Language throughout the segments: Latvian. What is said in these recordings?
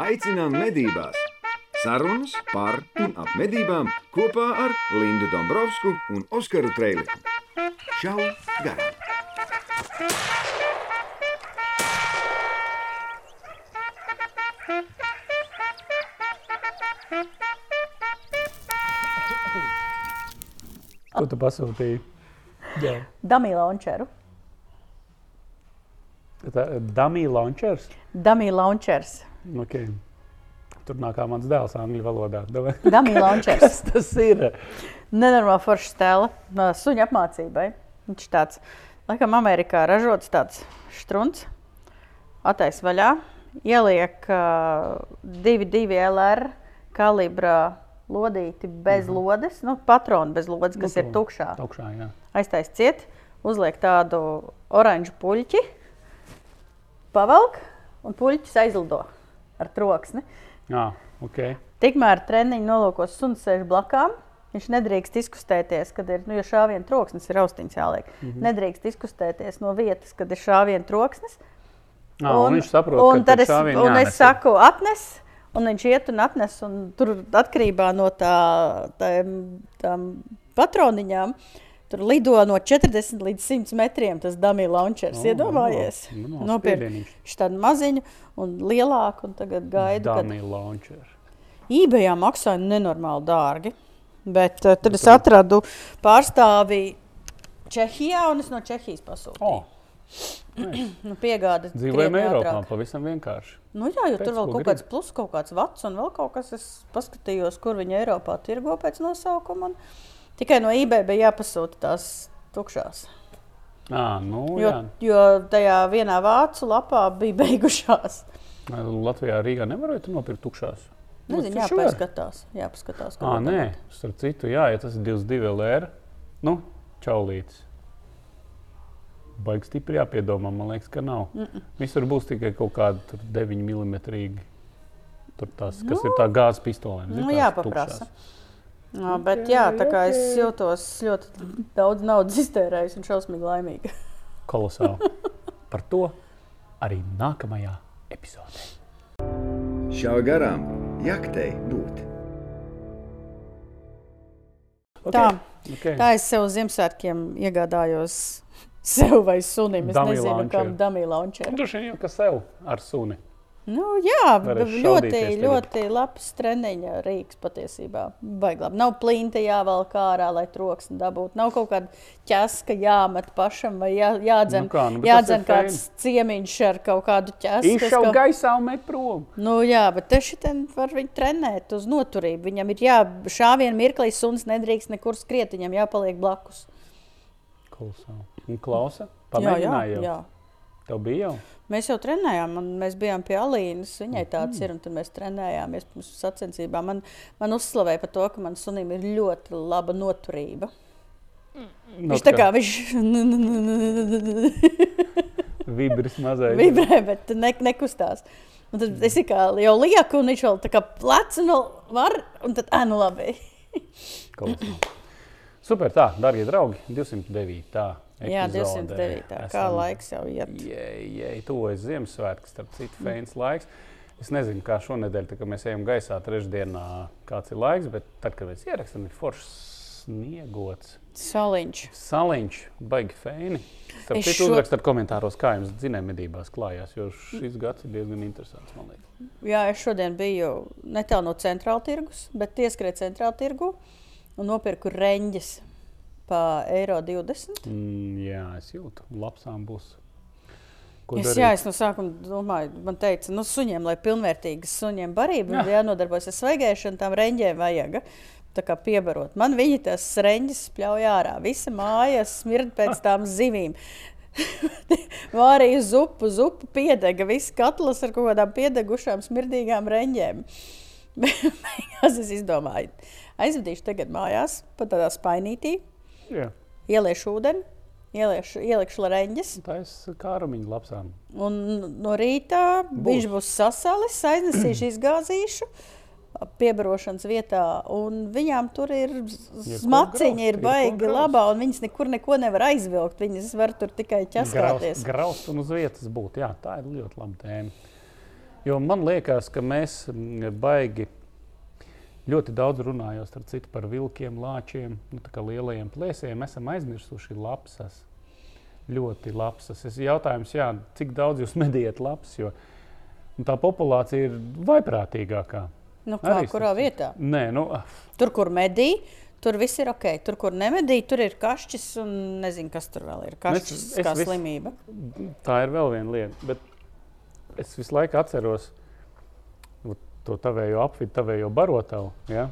aicinām medībās! Sarunas par un ap medībām kopā ar Lindu Dombrovskiju un Oskaru Trēliņu. Čau! Garām! Ko tu pasūtīji? Jā. Damija launcheru. Damija launchers. Damija launchers. Okay. Tur nākā mans dēls angļu valodā. Damija launchers. Kas tas ir? Nenormāli forša stēla no suņa apmācībai. Viņš tāds, laikam, Amerikā ražots tāds strunts, attais vaļā, ieliek uh, 2,2 LR kalibra lodīti bez -hmm. lodes, nu, patronu bez lodes, kas nu, ir tukšā. tukšā jā. Aiztais ciet, uzliek tādu oranžu puļķi, pavelk un puļķis aizlido ar troksni. Jā, okay. Tikmēr treniņu nolūkos suns sēž blakām. Viņš nedrīkst izkustēties, kad ir nu, šāviena troksnis, ir austiņš jāliek. Mm -hmm. Nedrīkst izkustēties no vietas, kad ir šāviena troksnis. Nā, un, un viņš saprot, un tad es, un es saku, atnes, un viņš iet un atnes, un tur atkarībā no tā, tā, tām patroniņām. Tur lido no 40 līdz 100 metriem tas dummy launchers. Oh, Iedomājies, no, nopirkt tādu maziņu un lielāku, un tagad gaidu. Dummy kad... launcher. eBayā maksāja nenormāli dārgi. Bet uh, tad es atradu pārstāvi Čehijā, un es no Čehijas pasūtīju. Oh. nu, piegādes dzīvojam Eiropā. Pavisam vienkārši. Nu, jā, jo pēc, tur vēl kaut grib. kāds plus, kaut kāds vats un vēl kaut kas. Es paskatījos, kur viņi Eiropā tirgo pēc nosaukuma. Tikai no eBay bija jāpasūta tās tukšās. À, nu, jo, jā. jo tajā vienā vācu lapā bija beigušās. Latvijā Rīgā nevarēja nopirkt tukšās. Nezinu, jāpaskatās. jāpaskatās à, nē, starp citu, jā, ja tas ir 22 LR, nu, čaulītis. Baigi stipri jāpiedomā, man liekas, ka nav. Mm -mm. Visur būs tikai kaut kāda 9 mm. Tur tas, kas nu, ir tā gāzes pistolēm. Nu, jāpaprasa. No, bet jā, tā kā es jūtos ļoti daudz naudas iztērējis un šausmīgi laimīga. Kolosāli. Par to arī nākamajā epizodē. Šā garām jaktei būt. Okay. Tā, okay. tā es sev Ziemassvētkiem iegādājos sev vai sunim. Es Dummy nezinu, launcher. kam dummy launcher. Droši vien jau ka sev ar suni. Nu, jā, ļoti, ļoti labs treniņa rīks patiesībā. Baiglabi. Nav plinta jāvelk ārā, lai troksni dabūtu. Nav kaut kāda ķeska jāmet pašam vai jā, jādzen, Nu kā, nu, jādzen kāds ciemiņš ar kaut kādu ķesku. Izšau gaisā un met prom. Nu, jā, bet te šitien var viņu trenēt uz noturību. Viņam ir jā, šāvienu mirklī suns nedrīkst nekur skriet, viņam jāpaliek blakus. Kolosāli. Un klausa? Jā, jā, jau? jā. Tev bija jau? Mēs jau trenējām, un mēs bijām pie Alīnas. Viņai tāds Mhm. ir, un tad mēs trenējāmies pirms sacensībām. Man, man uzslavēja par to, ka man sunim ir ļoti laba noturība. Nu, Viņš tā kā viņš Vibris mazais. vibrē, bet ne, nekustās. Un tad es jau lieku, un viņš vēl tā kā plecu no var, un tad, ah, nu labi. Super, tā, darbie draugi, 209. Jā, epizodē 209. Tā, kā esam- laiks jau iet. Jē, jē, tuvojas Ziemassvētku, starp citu, fēns laiks. Es nezinu, kā šonadēļ, kad mēs ejam gaisā trešdienā, kāds ir laiks, bet tad, kad mēs ierakstām, ir foršs sniegots. Soliņš. Saliņš, baigi fēni. Starp citu, šo- uzrakstiet komentāros, kā jums dzinējumedībās klājās, jo šis gads ir diezgan interesants, man liekas. Jā, es šodien biju netālu no centrāla tirgus, bet ieskrēju centrāla tirgu un nopirku reņģes par eiro 20. Mm, jā, es jūtu, lapsām būs. Ko Es, darīt? jā, es no sākuma domāju, man teica, nu, suņiem, lai pilnvērtīgas suņiem barība, ir jānodarbojas ar svaigēšanu, tām reņģēm vajag. Tā kā piebarot. Man viņi tās reņģes spļauj ārā. Visa māja smird pēc tām zivīm. Vārīja zupu, zupu piedega, viss katls ar kaut kādām piedegušām, smirdīgām reņģēm. Beigās es izdomāju, aizvedīšu tagad mājās, pa tādā spainītī, Jā, ieliešu ūdeni, ieliešu, ielikšu reņģes. tā ir kārumiņa lapsām. Un no rīta viņš būs sasalis, aiznesīšu, izgāzīšu. Piebarošanas vietā, un viņām tur ir smaciņa, ir baigi labā, un viņas nekur neko nevar aizvilkt. Viņas var tur tikai ķeskāties. Graust, graust un uz vietas būt. Jā, tā ir ļoti laba tēma. Jo man liekas, ka mēs baigi ļoti daudz runājot citu par vilkiem, lāčiem, nu, lielajiem plēsējiem, esam aizmirsuši lapsas. Ļoti lapsas. Es jautājums, jā, cik daudz jūs medījat lapsas, jo nu, tā populācija ir vaiprātīgākā. Nu, kā, Arī kurā vietā? Nē, nu, Tur, kur medī, tur viss ir ok. Tur, kur nemedī, tur ir kašķis un nezinu, kas tur vēl ir. Kašķis Es- es kā vis- slimība. tā ir vēl viena lieta. Bet es visu laiku atceros vat to tavējo apvidu, tavējo barotavu. Ja?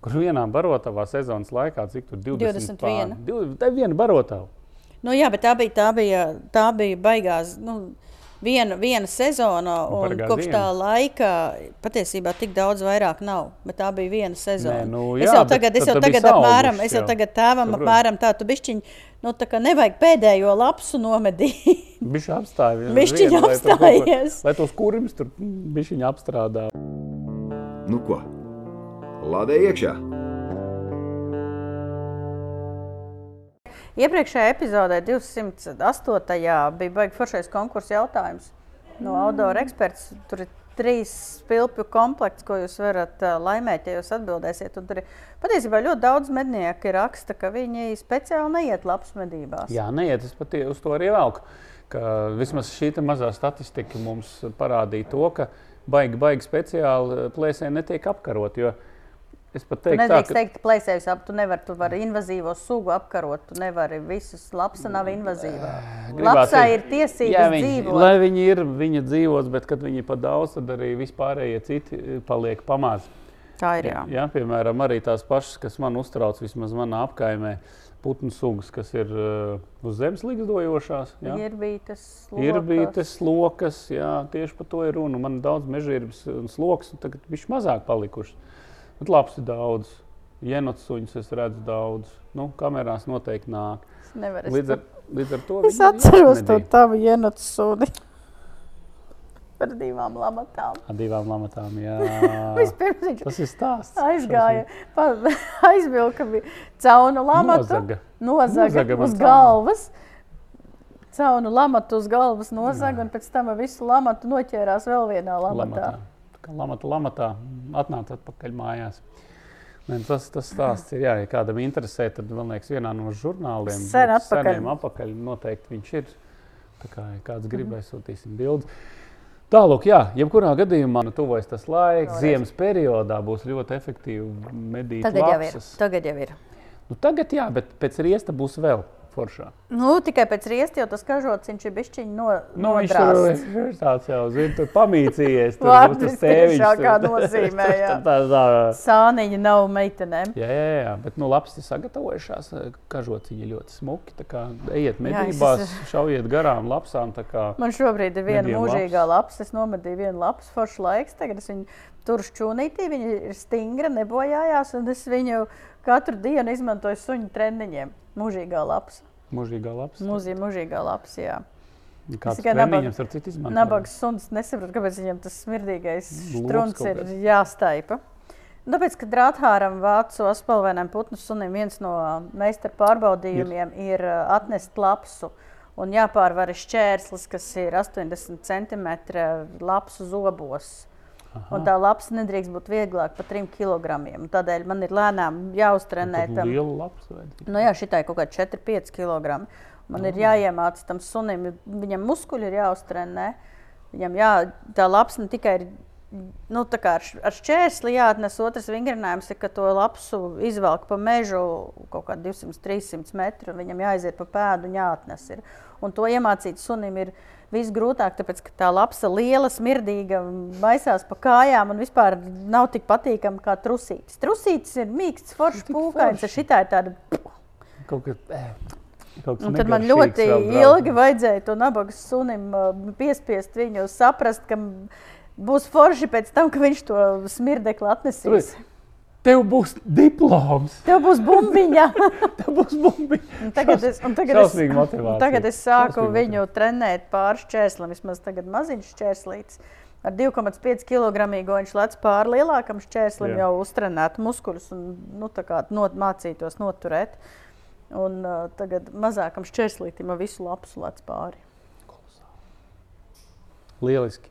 Kur vienā barotavā sezonas laikā, cik tur 20 21. Pār, tā ir viena barotava. Nu, jā, bet tā bija, tā bija, tā bija baigās. Nu, Viena, viena sezona, un Bargā kopš tā ziema. laika patiesībā tik daudz vairāk nav. Bet tā bija viena sezona. Nē, nu es jā, jau bet tagad, es tad jau tagad apmēram, saugušas es jau jau. tagad tēvam Nu, protams. apmēram tādu bišķiņu, nu tā kā nevajag pēdējo lapsu nomedīt. Viņš kaut ko- apstājies. Lai tos kurmus tur bišķiņi apstrādā. Nu ko? Lādē iekšā! Iepriekšējā epizodē, 208. bija baigts foršais konkurss jautājums no Audora eksperts. Tur ir trīs spilpju komplekts, ko jūs varat laimēt, ja jūs atbildēsiet. Un tur ir patiesībā ļoti daudz mednieku raksta, ka viņi speciāli neiet labs medībās. Jā, neiet, es pat uz to arī velku. Ka vismaz šī mazā statistika mums parādīja to, ka baigi, baigi speciāli plēsēji netiek apkarot. Jo es pat Tu teiktu, tā, nedrīkst ka teikt, ka plēsējus ap, tu nevari, tu vari invazīvo sugu apkarot, tu nevari visus, lapsa nav invazīva. gribās Lapsā ir tiesības jā, viņi, dzīvot. lai viņi ir viņa dzīvos, bet kad viņi pa daudz, tad arī vispārējie citi paliek pamāzi. Tā ir jā. Jā, piemēram, arī tās pašas, kas man uztrauc, vismaz manā apkaimē, putnu sugas, kas ir uh, uz zemes līgzdojošās. jā. Ir bijis tas Ir bijis tas lokus, jā, tieši par to ir runa. Man ir daudz mežģīnas un sloks, un tagad viņš mazāk palikuši. Bet labs ir daudz. Jenots suņus es redzu daudz. Nu, kamerās noteikti nāk. Līdz ar, līdz ar to Es atceros to tavu ienācu suni. Par divām lamatām. Ar divām lamatām. Jā. Vispirms viņš Tas ir stāsts. aizgāja, pa, aizvilka vi- caunu lamatu, Nozaga. nozaga Nozaga uz galvas. Caunu lamatu uz galvas nozaga, un pēc tam visu lamatu noķērās vēl vienā lamatā. Lamatā. Tā kā Lamata, lamatā atnāca atpakaļ mājās. Ne, tas, tas stāsts ir, jā, ja kādam interesē, tad man liekas, vienā no žurnāliem, Sen atpakaļ. seniem atpakaļ noteikti viņš ir. Tā kā ja kāds Mhm. grib, aizsūtīsim bildes. Tālāk, jā, jebkurā gadījumā nu, tuvojas tas laiks. Vēlreiz. Ziemas periodā būs ļoti efektīvi medīt Tagad jau ir. lapsas. Tagad jau ir. Nu, tagad jā, bet pēc riesta būs vēl foršā. Nu, tikai pēc riesta, jo tas kažots viņš ir bišķiņ no, Nu, viņš tur ir tāds jau, zina, tur pamīcījies. Tur Vārds būs tas tēviņš. visciešākā tur. nozīmē, jā. tā, tā, Sāniņa nav meitenēm. Jā, jā, jā, bet nu, labi, ir sagatavojušās. Kažociņi ir ļoti smuki. tā kā Ejiet Jā, es medībās, šaujiet garām lapsām. tā kā Man šobrīd ir viena mūžīgā lapa. Es nomedīju vienu lapu, foršu laiks. Tagad es viņu turu šķūnītī. Viņa ir stingra, nebojājās. Un es viņu katru dienu izmantoju suņu treniņiem. Mūžīgā lapas. Mūžīgā lapas. Mūzī, mūžīgā lapas, jā. Kāds tikai nabaga-? Nabaga suns nesaprot, kāpēc viņam tas smirdīgais kaut ir jāstaipa. Tāpēc, kad Rāthāram vācu aspalvainam putnu sunim viens no meistara pārbaudījumiem ir, ir atnest lapsu un jāpārvar šķērslis, kas ir 80 cm lapsu zobos. Un tā lapsa nedrīkst būt vieglāka par 3 kg. Tādēļ man ir lēnām jāuztrenē Tad tam. Liela vajadzīga. Nu, jā, šitai kaut kādi 4-5 kg. Man ir jāiemācās tam sunim, viņam muskuļi ir jāuztrenē. Viņam jā, tā ne tikai ir. Nu, tā ar, ar šķērsli jāatnes otrs vingrinājums, ir, ka to lapsu izvelk pa mežu kaut kādā 200-300 metru. Viņam jāiziet pa pēdu un jāatnes. Ir. Un to iemācīt sunim ir visgrūtāk, tāpēc ka tā lapsa liela, smirdīga, maisās pa kājām un vispār nav tik patīkama kā trusītis. Trusītis ir mīksts, foršs, pūkains, forši. ar šitā ir tāda Kaut kas, eh, kaut kas tad man ļoti ilgi vajadzēja to nabaga sunim uh, piespiest viņu saprast, ka būs forši pēc tam, ka viņš to smirdekli atnesīs. Tev būs diploms, Tev būs bumbiņa. tev būs bumbiņa. Un tagad es, un tagad es, motivācija. un tagad es sāku Šausmīga viņu trenēt pāri šķērslim. Vismaz tagad maziņš šķērslīts. Ar 2,5 kg viņš lec pāri lielākam šķērslim, Jā. jau uztrenēt muskuļus un nu, not, mācītos noturēt. Un uh, tagad mazākam šķērslītam ar visu lapu lec pāri. Lieliski.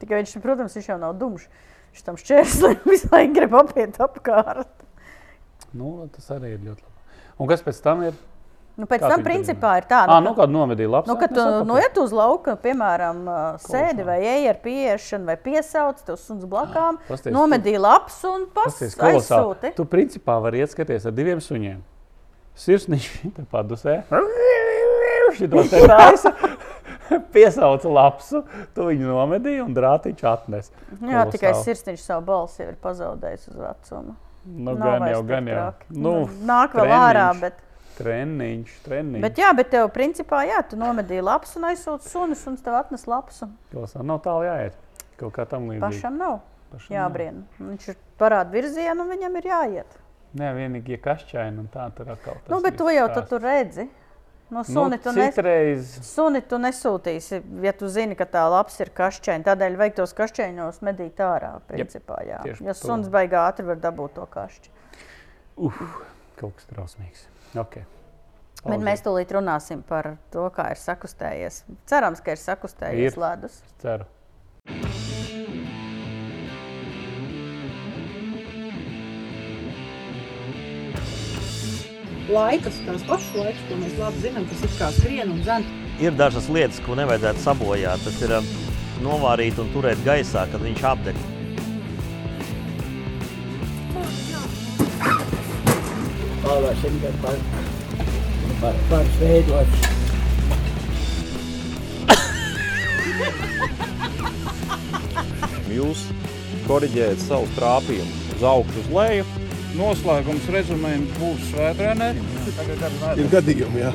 Tikai viņš, protams, viņš jau nav dumšs. Viņš tam šķērslim visu laiku grib apiet apkārt. Nu, tas arī ir ļoti labi. Un kas pēc tam ir? Nu, pēc Kā tam, principā, ir tā, Ah, nu, kādu nomedīju labi. Nu, kad tu nu, iet uz lauka, piemēram, sēdi vai ej ar pieiešanu, vai piesauc tev suns blakām, pasties, nomedīji labs un kolosāli. aizsūti. Tu principā vari iet skaties ar diviem suņiem. Sirsniņš te padusē. Šito te taisa. Piesauca lapsu, tu viņu nomedīji un drātiņš atnes. Jā, tikai Kolosāli. sirsniņš savu balsi ir pazaudējis uz vecumu. Nu, Nav gan jau, gan jau. traki. Nu, Nāk vēl ārā, treniņš. bet, Treniņš, treniņš. bet, jā, bet tev, principā, jā, tu nomedīji labs un aizsūti sunis, un tev atnes lapsu. Kolosāli. Nav tālu jāiet. Kaut kā tam līdzīgi. Pašam nav Pašam nav. jābrien. Viņš ir parāda virzienu, un viņam ir jāiet. Nē, vienīgi ja kašķaini un tā tur atkal. Nu, bet to jau tu redzi. No Nu, suni tu nes citreiz Suni tu nesūtīsi, ja tu zini, ka tā lapas ir kašķēna. Tādēļ vajag tos kašķēņos medīt ārā. Principā, jā. tieši jo suns baigā ātri var dabūt to kašķi. kaut kas trausmīgs. Okay. Bet mēs tūlīt runāsim par to, kā ir sakustējies. Cerams, ka ir sakustējies Ir. ledus. ceru. Laikas, tās pašas laikas, ko mēs labi zinām, kas ir kā skrien un zem. Ir dažas lietas, ko nevajadzētu sabojāt. Tas ir um, novārīt un turēt gaisā, kad viņš apdeg. Pavasim, kad par, par, par veidots. Jūs korģējat savu trāpījumu uz augšu, uz leju. Noslēgums rezumējums būs svētdienē. Ir gadījumi, jā.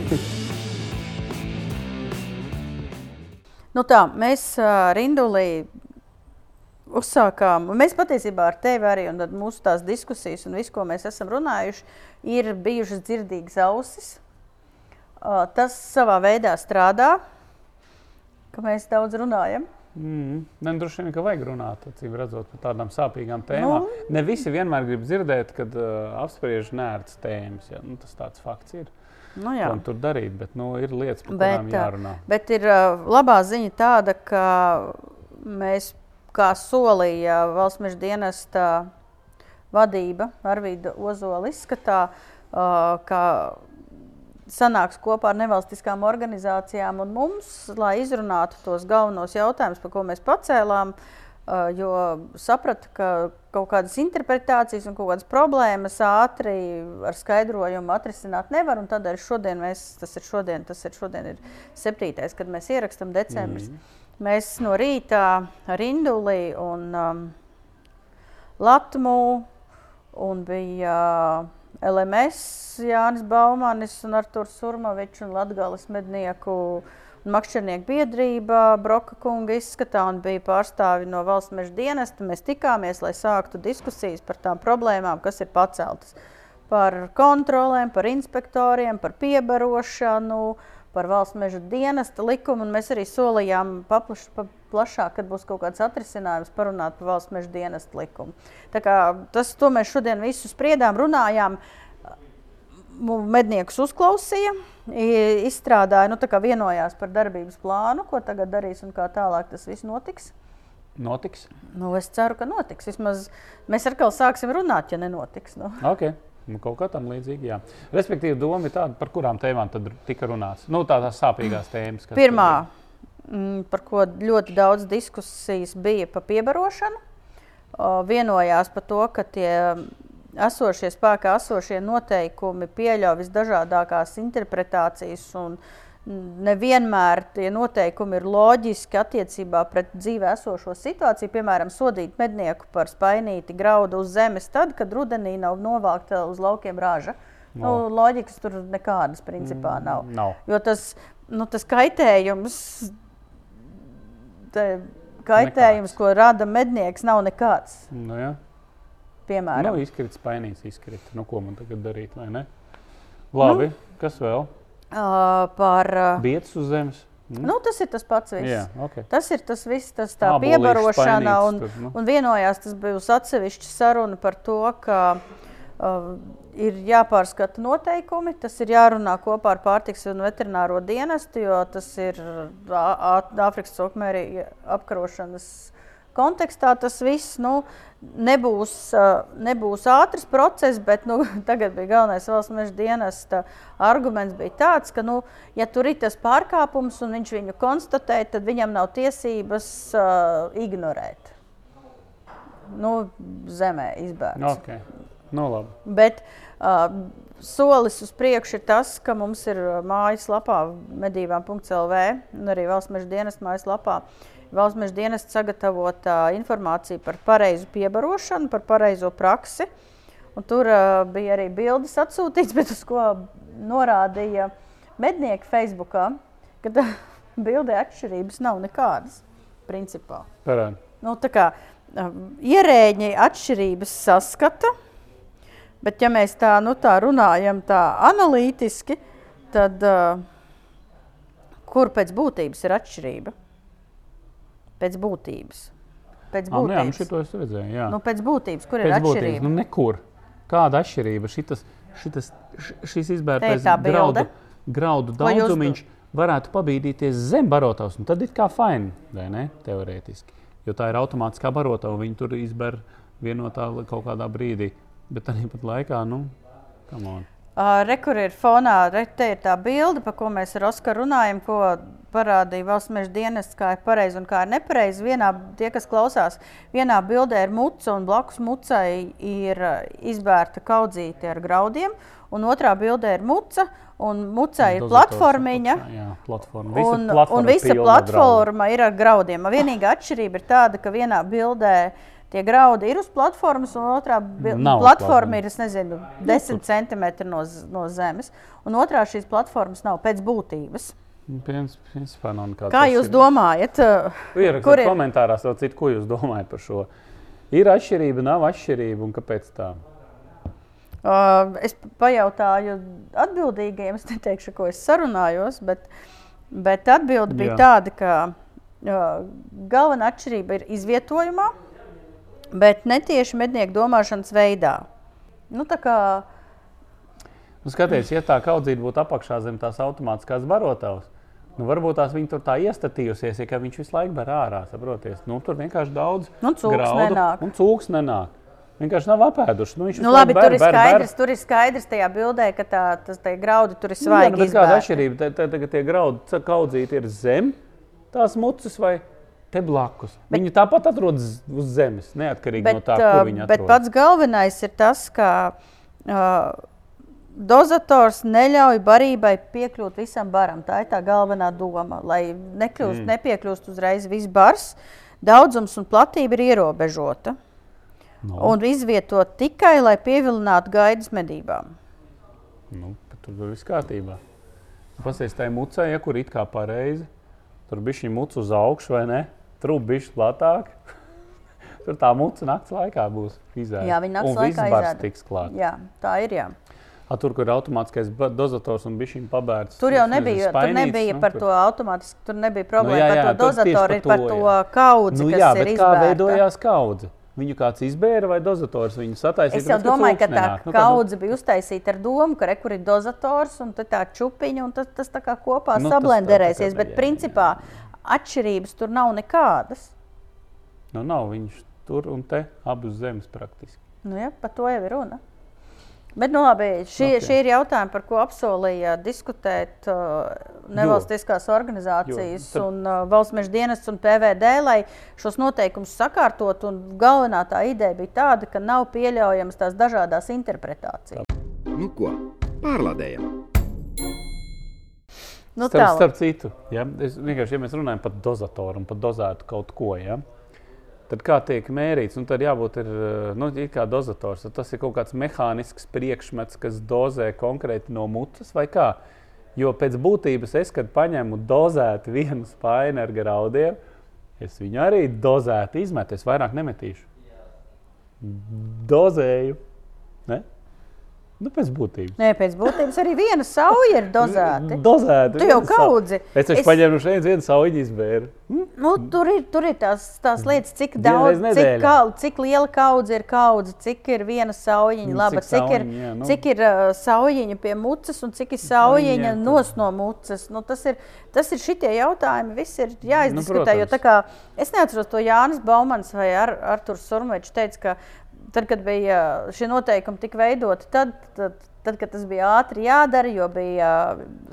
Nu tā, mēs Rindulī uzsākām, mēs patiesībā ar tevi arī, un tad mūsu tās diskusijas un visu, ko mēs esam runājuši, ir bijušas dzirdīgas ausis. Tas savā veidā strādā, ka mēs daudz runājam. Mm. Nē, droši vien, ka vajag runāt redzot, par tādām sāpīgām tēmām. Nu. Ne visi vienmēr grib dzirdēt, kad uh, apspriež nērts tēmas. Ja? Nu, tas tāds fakts ir. Nu, jā. Tur darīt, bet nu, ir lietas, par Bet, kurām ā, jārunā. Bet ir uh, labā ziņa tāda, ka mēs, kā solīja valsts meža dienesta vadība, Arvīda Ozola izskatā, uh, ka sanāks kopā ar nevalstiskām organizācijām un mums, lai izrunātu tos galvenos jautājumus, par ko mēs pacēlām. Uh, jo sapratu, ka kaut kādas interpretācijas un kaut kādas problēmas ātri ar skaidrojumu atrisināt nevar. un Tādēļ šodien mēs, tas ir šodien, tas ir šodien, ir 7. kad mēs ierakstām decembris. Mm. Mēs no rīta ar Induli un um, Latmu un bija uh, LMS, Jānis Baumanis un Arturs Surmavičs un Latgales mednieku un makšķernieku biedrība Broka kunga izskatā un bija pārstāvi no valsts meža dienesta. Mēs tikāmies, lai sāktu diskusijas par tām problēmām, kas ir paceltas. Par kontrolēm, par inspektoriem, par piebarošanu, par valsts meža dienesta likumu. un Mēs arī solījām paplaš, pa, plašāk, kad būs kaut kāds atrisinājums, parunāt par valsts meža dienesta likumu. Tas, to mēs šodien visu spriedām, runājām. Medniekus uzklausīja, izstrādāja, nu, vienojās par darbības plānu, ko tagad darīs un kā tālāk tas viss notiks. Notiks. Nu, es ceru, ka notiks. Vismaz mēs atkal sāksim runāt, ja nenotiks. Nu. Okay. Nu, kaut kā tam līdzīga. Jā. Respektīvi, doma ir tāda, par kurām tēmām tad tika runāts. Nu, tā tās sāpīgās tēmas. Pirmā, mm, par ko ļoti daudz diskusijas bija par piebarošanu, o, vienojās par to, ka tie esošie spēkā esošie noteikumi pieļauj visdažādākās interpretācijas. un Nevienmēr tie noteikumi ir loģiski attiecībā pret dzīvē esošo situāciju. Piemēram, sodīt mednieku par spainīti graudu uz zemes, tad, kad rudenī nav novākta uz laukiem raža. Nu, Nav. loģikas tur nekādas principā nav. Nav. Jo tas, nu, tas kaitējums, te, kaitējums Nekāds. ko rada mednieks, nav nekāds. Nu, jā. Piemēram, Nu, izkrits painīgs, izkrits. Nu, ko man tagad darīt? Labi, nu. kas vēl? Uh, par. Uh, Biets uz zemes. Mm? nu, tas ir tas pats. Viss. jā, ok. Tas ir tas viss, tas tā Ābolīšs piebarošana. spainītis Un, tur, nu. un vienojās, tas bija uz atsevišķa saruna par to, ka uh, ir jāpārskata noteikumi. Tas ir jārunā kopā ar pārtiks un veterināro dienestu, jo tas ir Āfrikas cokmēri apkarošanas kontekstā tas viss nu, nebūs, nebūs ātrs process, bet nu, tagad bija galvenais valsts meža dienesta arguments bija tāds, ka, nu, ja tur ir tas pārkāpums un viņš viņu konstatē, tad viņam nav tiesības uh, ignorēt. Nu, zemē izbēgt. Okay. No, labi. Bet uh, solis uz priekšu ir tas, ka mums ir mājaslapā medībām.lv un arī valsts meža dienesta mājaslapā uh, Valsts meža dienas sagatavota informācija par pareizu piebarošanu, par pareizo praksi. Un tur uh, bija arī bildes atsūtīts, bet uz ko norādīja mednieki Facebookā, ka bildē atšķirības nav nekādas. Principā. Parādi. Nu, kā, uh, ierēģi atšķirības saskata, bet ja mēs tā, nu, tā runājam tā analītiski, tad uh, kur pēc būtības ir atšķirība? Pēc būtības. Pēc būtības. Ah, nu jā, nu šito es redzēju. Jā. Nu, pēc būtības, kur pēc ir atšķirība? Būtības, nu, nekur. Kāda atšķirība? Šitas, šitas, šis izbērtais graudu, graudu daudzumiņš varētu pabīdīties zem barotavas, un tad ir kā fini, vai ne? Teorētiski. Jo tā ir automātiskā barotava, viņi tur izber vienotā kaut kādā brīdī. Bet arī pat laikā, nu, come on. Uh, Rekur ir fonā, re, te ir tā bilde, par ko mēs ar Oskaru runājam, ko parādīja valsts meža dienests, kā ir pareizi un kā ir nepareizi. Vienā, tie, kas klausās, vienā bildē ir muca un blakus mucai ir izbērta kaudzīte ar graudiem, un otrā bildē ir muca. Un mucā ir platformiņa. Jā, platforma. Visa un, platforma un visa platforma ir ar graudiem. Vienīgā atšķirība ir tāda, ka vienā bildē Tie graudi ir uz platformas, un otrā Nav platforma ir nezinu, 10 centimetri no, no zemes. Un otrā šīs platformas nav pēc būtības. Principā nav. Kā jūs domājat? Ierakstiet kur ir komentārās, citu, ko jūs domājat par šo? Ir atšķirība, nav atšķirība, un kāpēc tā? Uh, es pajautāju atbildīgajiem, es neteikšu, ko es sarunājos, bet, bet atbilde bija Jā. tāda, ka uh, galvenā atšķirība ir izvietojumā bet ne tieši mednieku domāšanas veidā. Nu, kā... nu, skaties, ja tā kaudzīte būtu apakšā zem tās automātiskās barotavas, nu, varbūt tās viņi tur tā iestatījusies, ja viņš visu laiku ber ārā. Saproties? Nu, tur vienkārši daudz nu, graudu nenāk. un cūks nenāk. Vienkārši nav apēduši. Nu, nu, labi, ber, tur, ir skaidrs, ber. tur ir skaidrs tajā bildē, ka tā, tas graudi tur ir svaigi. Nu, jā, nu, kāda atšķirība? Tagad tie graudi kaudzīti ir zem tās mucas vai ne? Te blakus. Bet, viņi tāpat atrodas uz zemes, neatkarīgi bet, no tā, kur viņi atrodas. Bet pats galvenais ir tas, ka uh, dozators neļauj barībai piekļūt visam baram. Tā ir tā galvenā doma, lai nekļūst, mm. nepiekļūst uzreiz viss bars. Daudzums un platība ir ierobežota. No. Un izvietot tikai, lai pievilinātu gaidas medībām. Nu, tur viss kārtībā. Ir mucē, ja kur it kā pareizi. Tur bija šī muca uz augšu, vai ne? Trūkstoši platāk. Tur tā muca naktas laikā būs izēta. Jā, viņa naktas laikā izēta. tiks klāt. Jā, tā ir. Jā. A, tur, kur ir automātiskais dozators un bija pabērts. Tur jau nebija, spainīts, tur nebija nu, par to automātiski. Tur nebija problēma nu, jā, jā, par to dozatoru, ir par to kaudzi. Nu, jā, bet kā veidojās kaudze? Viņu kāds izbēra vai dozators viņu sataisīja? Es jau domāju, ka tā kaudze nu, bija uztaisīta ar domu, ka rekur ir dozators un tā čupiņa, un tas, tas tā kā kopā nu, sablenderēsies. Bet principā atšķirības tur nav nekādas. Nu, nav viņš tur un te abas zemes praktiski. Nu, ja, par to jau ir runa. Bet, nu, labi, šie, okay. šie ir jautājumi, par ko apsolīja diskutēt uh, nevalstiskās jo. organizācijas, jo, tad... un, uh, valsts meža dienests un PVD, lai šos noteikumus sakārtot. Galvenā tā ideja bija tāda, ka nav pieļaujamas tās dažādas interpretācijas. Nu, ko? Pārlādējam! Nu, starp, starp citu, ja, es, ja mēs runājam par dozatoru un par dozētu kaut ko, ja, tad kā tiek mērīts, nu, tad jābūt ir, nu, kā dozators. Tas ir kaut kāds mehānisks priekšmets, kas dozē konkrēti no mutes vai kā. Jo pēc būtības es, kad paņemu dozētu vienu spaini ar graudiem, es viņu arī dozētu izmetu. Es vairāk nemetīšu. Dozēju. Ne? Nu, pēc būtības. Nē, pēc būtības arī viena sauja ir dozēta. Dozēta. Tu jau kaudzi. Es taču Es- paņēmu šeit vienu sauļu izbēru. Nu, tur ir, tur ir tās, tās lietas, cik daudz, cik, kal, cik liela kaudze ir kaudze, cik ir viena saujiņa, Nu, laba, cik cik, ir, jā, nu. cik ir uh, saujiņa pie mucas un cik ir saujiņa jā, nos no mucas. Nu, tas ir, tas ir šitie jautājumi, viss ir jāizdiskutē, jo protams. tā kā es neatceros to Jānis Baumans vai Ar, Arturs Surmečs teica, ka tad, kad bija šie noteikumi tika veidoti, tad, tad, tad, kad tas bija ātri jādara, jo bija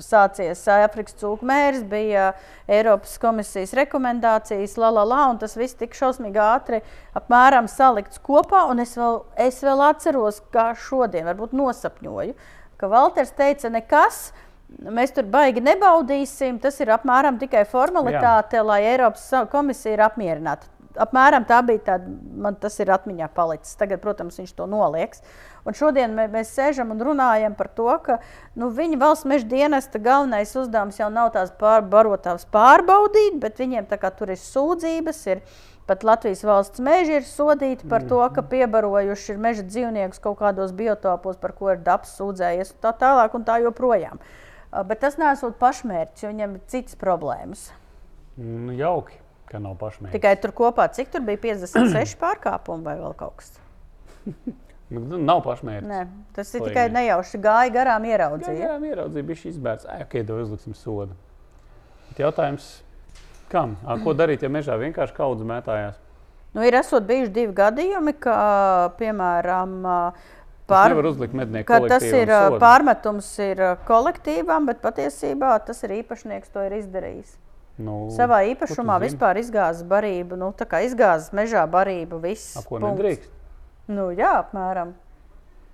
sācies Āfrikas cūku mērs, bija Eiropas komisijas rekomendācijas, la, la, la, un tas viss tika šausmīgi ātri apmēram salikts kopā. un Es vēl, es vēl atceros, kā šodien, varbūt nosapņoju, ka Valters teica, nekas. Mēs tur baigi nebaudīsim. Tas ir apmēram tikai formalitāte, Jā. lai Eiropas komisija ir apmierināta. Apmēram tā bija tāda, man tas ir atmiņā palicis. Tagad, protams, viņš to nolieks. Un šodien mē, mēs sēžam un runājam par to, ka nu, viņa valsts meža dienesta galvenais uzdevums jau nav tās pār, barotās pārbaudīt, bet viņiem kā tur ir sūdzības. Ir, Pat Latvijas valsts meži ir sodīti par to, ka piebarojuši ir meža dzīvniekus kaut kādos biotopos, par ko ir dabas sūdzējies, un tā tālāk un tā joprojām. Bet tas nesot pašmērķis, jo viņam ir citas problēmas. Nu, jauki, ka nav pašmērķis. Tikai tur kopā, cik tur bija 56 pārkāpumi vai vēl kaut kas. Nu, nav pašmērķis. Nē, tas ir Lai tikai ne. nejauši gāja garām, ieraudzīja. jā, ieraudzīja, bija šis bērns. Ej, ok, tev uzliksim sodu. Bet jautājums, kam? Ā, Ko darīt, ja mežā vienkārši kaudz mētājās? Nu, ir esot bijuši divi gadījumi, ka, piemēram, Pār... Ka tas ir pārmetums ir kolektīvam, bet patiesībā tas ir īpašnieks to ir izdarījis. Nu, Savā īpašumā vispār izgāzes barību, nu, tā kā izgāzes mežā barību, viss. A, ko punkts. nedrīkst? Nu, jā, apmēram.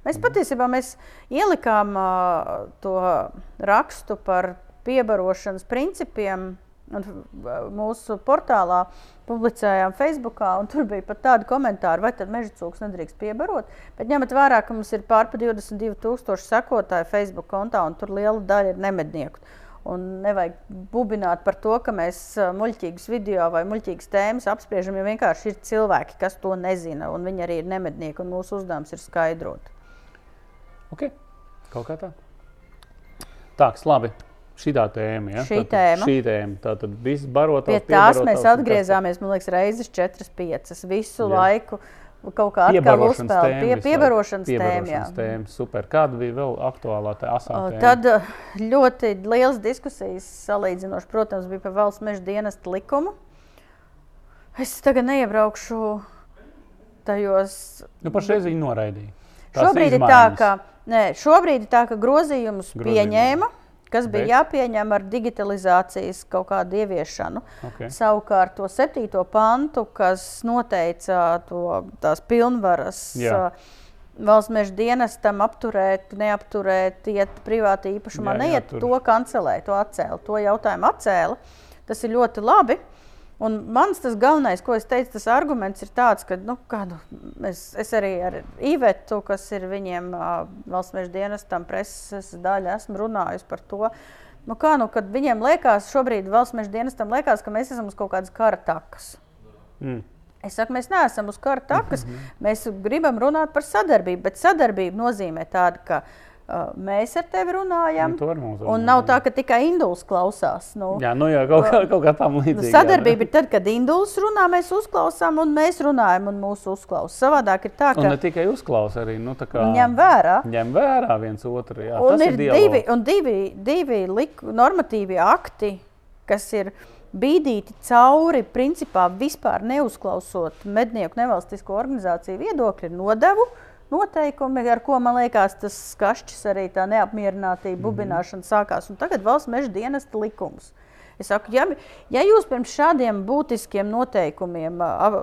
Mēs patiesībā mēs ielikām uh, to rakstu par piebarošanas principiem. Un, uh, mūsu portālā publicējām Facebook, un tur bija pat tādi komentāri, vai tad meža cūks nedrīkst piebarot. Bet ņemot vērā, ka mums ir pārpa 22,000 sekotāju Facebook kontā, un tur liela daļa ir nemednieku. Un nevajag bubināt par to, ka mēs ā, muļķīgus video vai muļķīgas tēmas apspriežam, jo vienkārši ir cilvēki, kas to nezina, un viņi arī ir nemednieki, un mūsu uzdevums ir skaidrot. Ok, kaut kā tā. Tāks, labi. Šī tēma. Ja? Šī Tātad tēma. Šī tēma. Tātad viss barotās. Pie tās mēs atgriezāmies, man liekas, reizes 4, 5 visu Jā. Laiku. Kaut kā atkal Piebarošanas uzspēlēt tēma pie piebarošanas tēma. Jā. tēma. Super. Kāda bija vēl aktuālā tā asā tēma? Tad uh, ļoti liels diskusijas salīdzinoši, protams, bija par valsts meža dienesta likumu. Es tagad neiebraukšu tajos. Nu, pašreiz viņi noraidīja. Tās Šobrīd ir, tā, izmaiņas. ka, nē, šobrīd ir tā, ka grozījumus Grozījumi. pieņēma, kas bija Bet? jāpieņem ar digitalizācijas kaut kādu ieviešanu. Ok. Savukārt to septīto pantu, kas noteica to, tās pilnvaras. Jā. Valsts meža dienestam apturēt, neapturēt, iet privāti īpašumā, Jā, jā, neiet tur- to kancelēt, to atcēla. To jautājumu atcēla. Tas ir ļoti labi. Un mans tas galvenais, ko es teicu, tas arguments ir tāds, ka nu, kādu, es, es arī ar Ivetu, kas ir viņiem valsts meža dienestam, preses daļa, esmu runājusi par to. Nu, kā, nu, kad viņiem liekas, šobrīd valsts meža dienestam liekas, ka mēs esam uz kaut kādas kara takas. Mm. Es saku, mēs neesam uz kara takas. Mēs gribam runāt par sadarbību, bet sadarbība nozīmē tādu, ka uh, mēs ar tevi runājam. Un tu ar mums Un nav jā. tā, ka tikai induls klausās. Nu, Jā, nu jā, kaut kā, kaut kā tam līdzīga. Nu, sadarbība ir tad, kad induls runā, mēs uzklausām, un mēs runājam, un mūsu uzklausa. Savādāk ir tā, Un ka ne tikai uzklausa arī. Nu, kā ņem vērā. ņem vērā viens otru. Jā, Un tas ir, dialogs. divi, un divi, divi liku, normatīvi akti, kas ir bīdīti cauri, principā vispār neuzklausot mednieku nevalstisko organizāciju viedokļu, ir nodevu noteikumi, ar ko man liekas, tas skašķis arī tā neapmierinātība, Mhm. bubināšana sākās. Un tagad valsts meža dienesta likums. Es saku, ja, ja jūs pirms šādiem būtiskiem noteikumiem,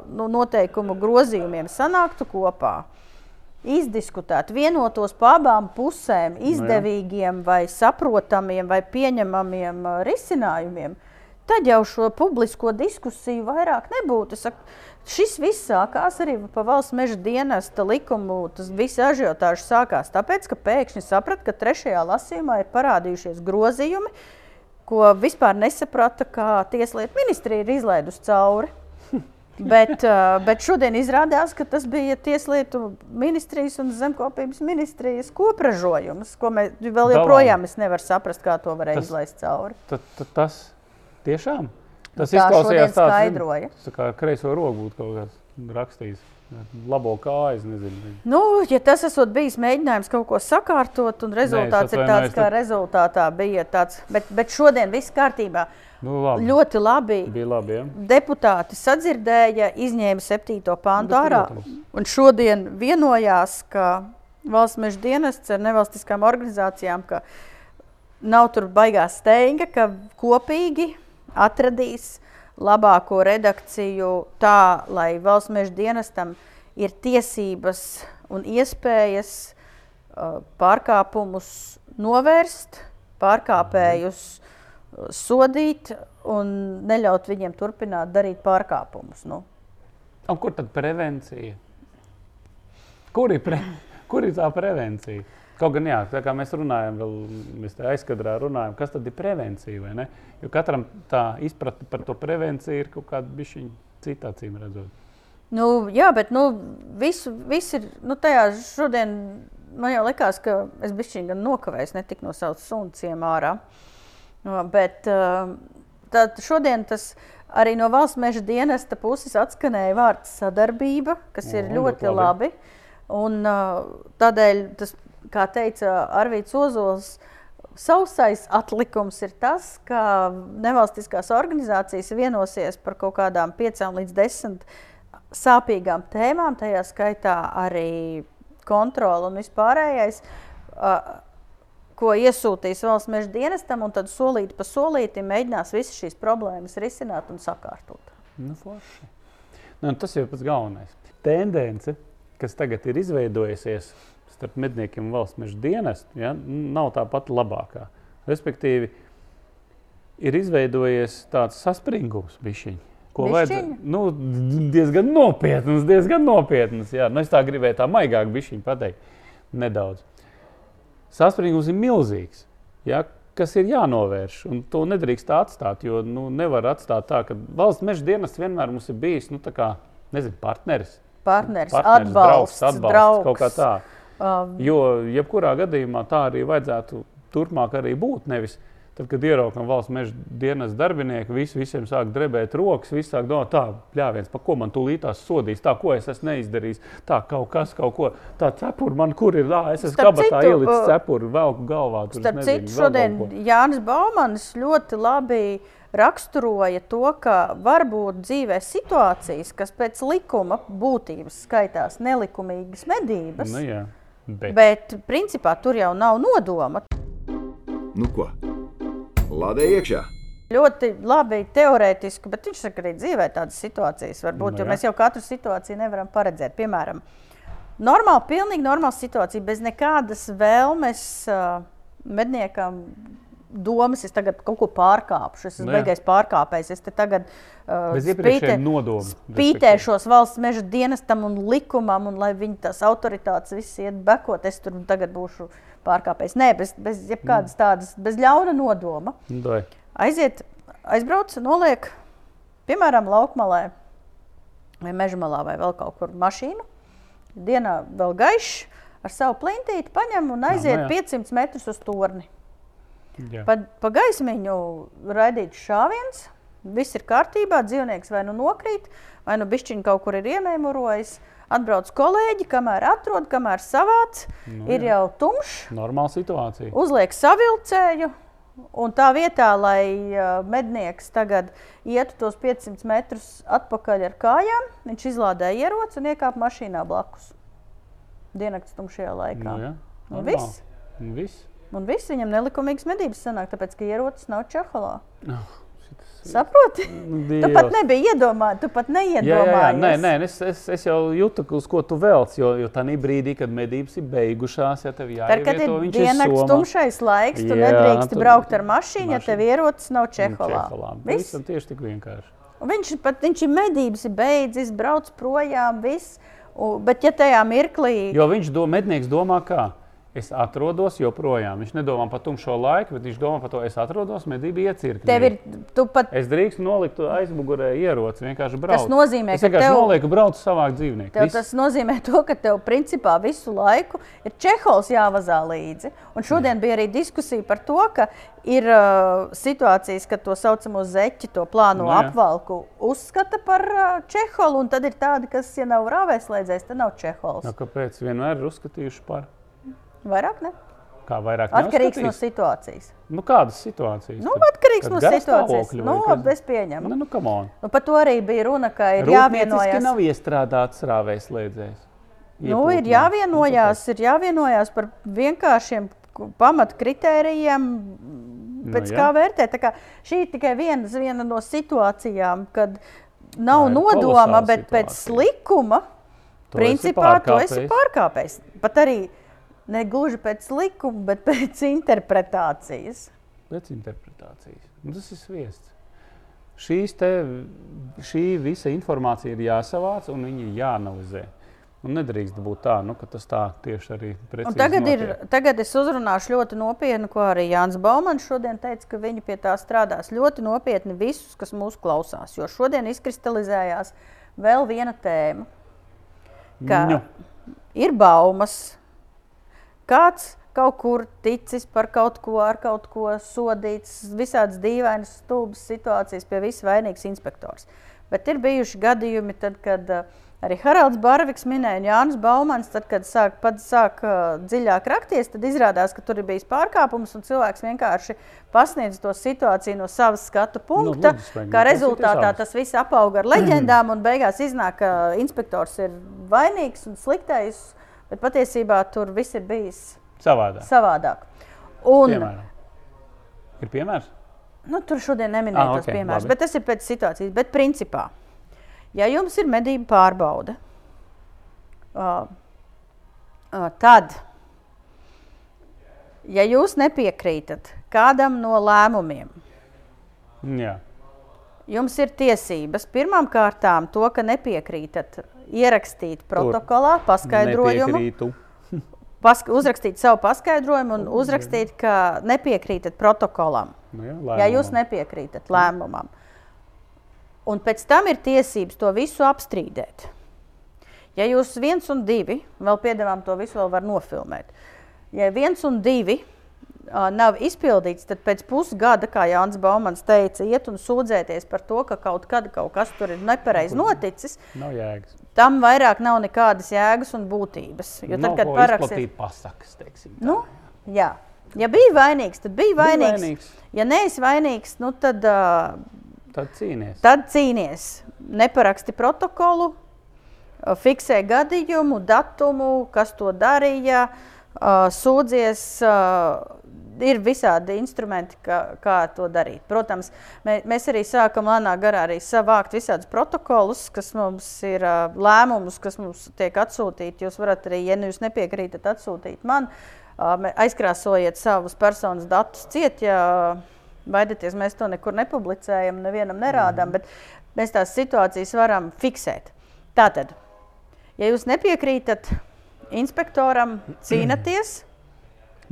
nu, noteikumu grozījumiem sanāktu kopā, izdiskutēt, vienotos pa abām pusēm, izdevīgiem, vai saprotamiem, vai pieņemamiem risinājumiem, tad jau šo publisko diskusiju vairāk nebūtu. Es Saku, šis viss sākās arī pa valsts meža dienesta likumu. Tas viss ažiotāžs sākās tāpēc, ka pēkšņi saprata, ka trešajā lasījumā ir parādījušies grozījumi, ko vispār nesaprata, kā Tieslietu ministrija ir izlaidusi cauri. Bet, bet šodien izrādās, ka tas bija Tieslietu ministrijas un zemkopības ministrijas kopražojums, ko mēs vēl joprojām nevaram saprast, kā to varēja tas, izlaist cauri. Tad, tad tas tiešām tas tā izklausījās tāds, skaidroja. Tā kā kreiso rogu būtu kaut kāds rakstījis. Labo kājas, nezinu. Nu, ja tas esot bijis mēģinājums kaut ko sakārtot, un rezultāts Nē, ir tāds, kā rezultātā bija tāds, bet, bet šodien viss kārtībā. Nu, labi. Ļoti labi. Labi ja? Deputāti sadzirdēja, izņēma septīto pāntu ārā un šodien vienojās, ka valsts meža dienests ar nevalstiskām organizācijām, ka nav tur baigā steiga, ka kopīgi atradīs labāko redakciju tā, lai valsts meža dienestam ir tiesības un iespējas pārkāpumus novērst, pārkāpējus sodīt un neļaut viņiem turpināt darīt pārkāpumus. Nu. Un kur tad prevencija? Kur ir, pre, kur ir tā prevencija? Kaut gan, jā, tā kā mēs runājam, vēl mēs aizkadrā runājam, kas tad ir prevencija, ne? Jo katram tā izpratne par to prevenciju ir kaut kāda bišķiņa citā cīm redzot. Nu, jā, bet nu, visu, visu ir, nu, tajā šodien man jau likās, ka es bišķiņ gan nokavējos, netik no savas sunas ārā. Uh, Bet tad šodien tas arī no valsts meža dienesta puses atskanēja vārds sadarbība, kas ir o, ļoti labi. labi. Un, tādēļ, tas, kā teica Arvīts Ozols, sausais atlikums ir tas, ka nevalstiskās organizācijas vienosies par kaut kādām piecām līdz desmit sāpīgām tēmām, tajā skaitā arī kontrola un vispārējais ko iesūtīs valsts meža dienestam, un tad solīti pa solītim mēģinās visas šīs problēmas risināt un sakārtot. Nu, forši. nu, tas jau ir pats galvenais. Tendence, kas tagad ir izveidojusies starp medniekiem un valsts meža dienestu, ja, nav tā pati labākā. Respektīvi, ir izveidojies tāds saspringums, bišķiņ, ko vajadzētu. Nu, diezgan nopietns, diezgan nopietns. Jā. Nu, es tā gribēju tā maigāk bišķiņ pateikt. Nedaudz saspringums ir milzīgs. Ja, kas ir jānovērš, un to nedrīkst atstāt. Jo nu, nevar atstāt tā, ka valsts meža dienas vienmēr mums ir bijis nu, kā, nezinu, partneris. Partneris, partneris atbalsts, draugs, atbalsts draugs. kaut kā tā. Um, jo jebkurā gadījumā tā arī vajadzētu turpmāk arī būt. Nevis, Tad, kad ieraugām valsts meža dienas darbinieku, visi, visiem sāk drebēt rokas, visi sāk domāt, tā, pļāviens, pa ko man tūlītās sodīs, tā, ko es esmu neizdarījis, tā, kaut kas, kaut ko, tā cepura man kur ir, tā, es esmu kabatā ielicis cepuru, velku galvā. Tur, starp nezinu, citu, šodien Jānis Baumanis ļoti labi raksturoja to, ka var būt dzīvē situācijas, kas pēc likuma būtības skaitās nelikumīgas medības. Nu, jā, bet. bet principā tur jau nav nodoma. Nu ko? Lādē iekšā. Ļoti labi teorētiski, bet viņš saka, arī dzīvē tādas situācijas var būt. No, nu mēs jau katru situāciju nevaram paredzēt. Piemēram, normāli, pilnīgi normāla situācija, bez nekādas vēlmes uh, medniekam domas, es tagad kaut ko pārkāpšu, es esmu no, nu beigais pārkāpējs. Es te tagad uh, spītē, spītēšos valsts meža dienestam un likumam, un lai viņi tās autoritātes visi iet bekot, es tur tagad būšu pārkāpējs. Nē, bez, bez jebkādas tādas, bez ļauna nodoma. Dai. Aiziet, aizbrauc, noliek, piemēram, laukmalē vai meža malā vai vēl kaut kur mašīnu. Dienā vēl gaišs, ar savu plintīti paņem un aiziet jā, nu jā. 500 metrus uz torni. Jā. Pa, pa gaismiņu raidīts šāviens, viss ir kārtībā, dzīvnieks vai nu nokrīt, vai nu bišķiņš kaut kur ir iemēmurojis. Atbrauc kolēģi, kamēr atrod, kamēr savāc, nu, ir jau tumšs. Normāla situācija. Uzliek savilcēju. Un tā vietā, lai mednieks tagad ietu tos 500 metrus atpakaļ ar kājām, viņš izlādē ieroci un iekāpa mašīnā blakus. Diennakts tumšajā laikā. Nu, un viss. Viss. Un viss viņam nelikumīgas medības sanāk, tāpēc ka ierocis nav čahalā. Oh. Saproti? Dievs. Tu pat nebija iedomājies, tu pat neiedomājies. Jā, jā. Nē, nē, es, es, es jau jūtu, uz ko tu velc. Jo, jo tā brīdī, kad medības ir beigušās, ja tev jāievieto, Tad, ir diennakts tumšais laiks, tu jā, nedrīkst tu... braukt ar mašīnu, ja tev ierocis nav Čehovā. Viss ir tieši tik vienkārši. Un viņš pat, viņš ir medības, ir beidzis, brauc projām, viss. Bet ja tajā mirklī. Jo viņš do, mednieks domā kā? Es atrodos joprojām. Viņš nedomā par tumšo laiku, bet viņš domā par to, es atrodos medību iecirknī. Tev ir, tu pat, Es drīkstu nolikt aizmugurē ieroci, vienkārši braukt. Tas nozīmē, es ka tev- nolieku braucu savākt dzīvnieku. tev Viss. tas nozīmē to, ka tev principā visu laiku ir čehols jāvazā līdzi. Un šodien bija arī diskusija par to, ka ir uh, situācijas, kad to saucamo zeķi, to plāno Nu jā. apvalku, uzskata par uh, čeholu, un tad ir tādi, kas, ja nav rāvēslēdzējs, tad nav čehols. Nu, kāpēc vienmēr ir uzskatījuši par Vairāk ne? kā vairāk Atkarīgs no situācijas. Nu, kādas situācijas? Nu, Kad- atkarīgs kad no situācijas. Nu, kas? es pieņemu. Nu, nu. Nu, par to arī bija runa, ka ir jāvienojas. nav iestrādāts rāvējs liedzējs. Nu, ir jāvienojās, ir jāvienojās par vienkāršiem pamatkritērijiem, pēc Nu, jā. kā vērtēt. Tā Kā šī ir tikai viena, viena no situācijām, kad nav ir nodoma, bet pēc situācija. likuma, Tu esi principā, esi pārkāpējs. pārkāpējis. Pat arī ne gluži pēc likuma, bet pēc interpretācijas. Pēc interpretācijas. Nu, tas ir sviests. Šīs te, šī visa informācija ir jāsavāc un viņa ir jāanalizē. Un nedrīkst būt tā, nu, ka tas tā tieši arī Un precīzi tagad, notiek. ir, tagad es uzrunāšu ļoti nopietni, ko arī Jānis Baumans šodien teica, ka viņi pie tā strādās ļoti nopietni visus, kas mūs klausās. Jo šodien izkristalizējās vēl viena tēma, ka Nu. ir baumas, kāds kaut kur ticis par kaut ko, ar kaut ko sodīts, visādas dīvainas, stulbas situācijas, pie viss vainīgs inspektors. Bet ir bijuši gadījumi, tad, kad uh, arī Haralds Barviks minēja, un Jānis Baumans, tad, kad sāk, pats sāk uh, dziļāk rakties, tad izrādās, ka tur ir bijis pārkāpums, un cilvēks vienkārši pasniedz to situāciju no savas skatu punkta. lūdzu, Svenija, kā rezultātā tas viss apauga ar leģendām, un beigās iznāk, ka inspektors ir vainīgs un sliktais, bet patiesībā tur viss ir bijis Savādāk. savādāk. Un, Piemēram. Ir piemērs? nu, tur šodien neminēju Ah, ah, tos ok, piemērus, labi. bet tas ir pēc situācijas. Bet principā, ja jums ir medību pārbaude, uh, uh, tad, ja jūs nepiekrītat kādam no lēmumiem, Jā. Jums ir tiesības pirmām kārtām to, ka nepiekrītat, ierakstīt protokolā paskaidrojumu, Nepiekrītu. pask uzrakstīt savu paskaidrojumu un uzrakstīt, ka nepiekrītat protokolam, Nu, jā, ja jūs lēmumam. nepiekrītat lēmumam. Un pēc tam ir tiesības to visu apstrīdēt. Ja jūs viens un divi, vēl piedāvājam to visu, vēl var nofilmēt. Ja viens un divi nav izpildīts, tad pēc pusgada, kā Jānis Baumans teica, iet un sūdzēties par to, ka kaut kad kaut kas tur ir nepareizi noticis, Nav jēgas. tam vairāk nav nekādas jēgas un būtības. Jo tad, Nav kad parakstīt, pasakas, teiksim. tā. nu, jā. Ja bija vainīgs, tad bija Bija vainīgs. vainīgs. Ja neesi vainīgs, nu tad, uh, Tad cīnies. tad cīnies. Neparaksti protokolu, uh, fiksē gadījumu, datumu, kas to darīja, uh, sūdzies. Uh, Ir visādi instrumenti, kā, kā to darīt. Protams, mē, mēs arī sākam lēnā garā arī savākt visādus protokolus, kas mums ir lēmumus, kas mums tiek atsūtīti. Jūs varat arī, ja nu jūs nepiekrītat, atsūtīt man. Aizkrāsojiet savus personas datus ciet, ja baidieties, mēs to nekur nepublicējam, nevienam nerādām, bet mēs tās situācijas varam fiksēt. Tātad, ja jūs nepiekrītat inspektoram, cīnāties,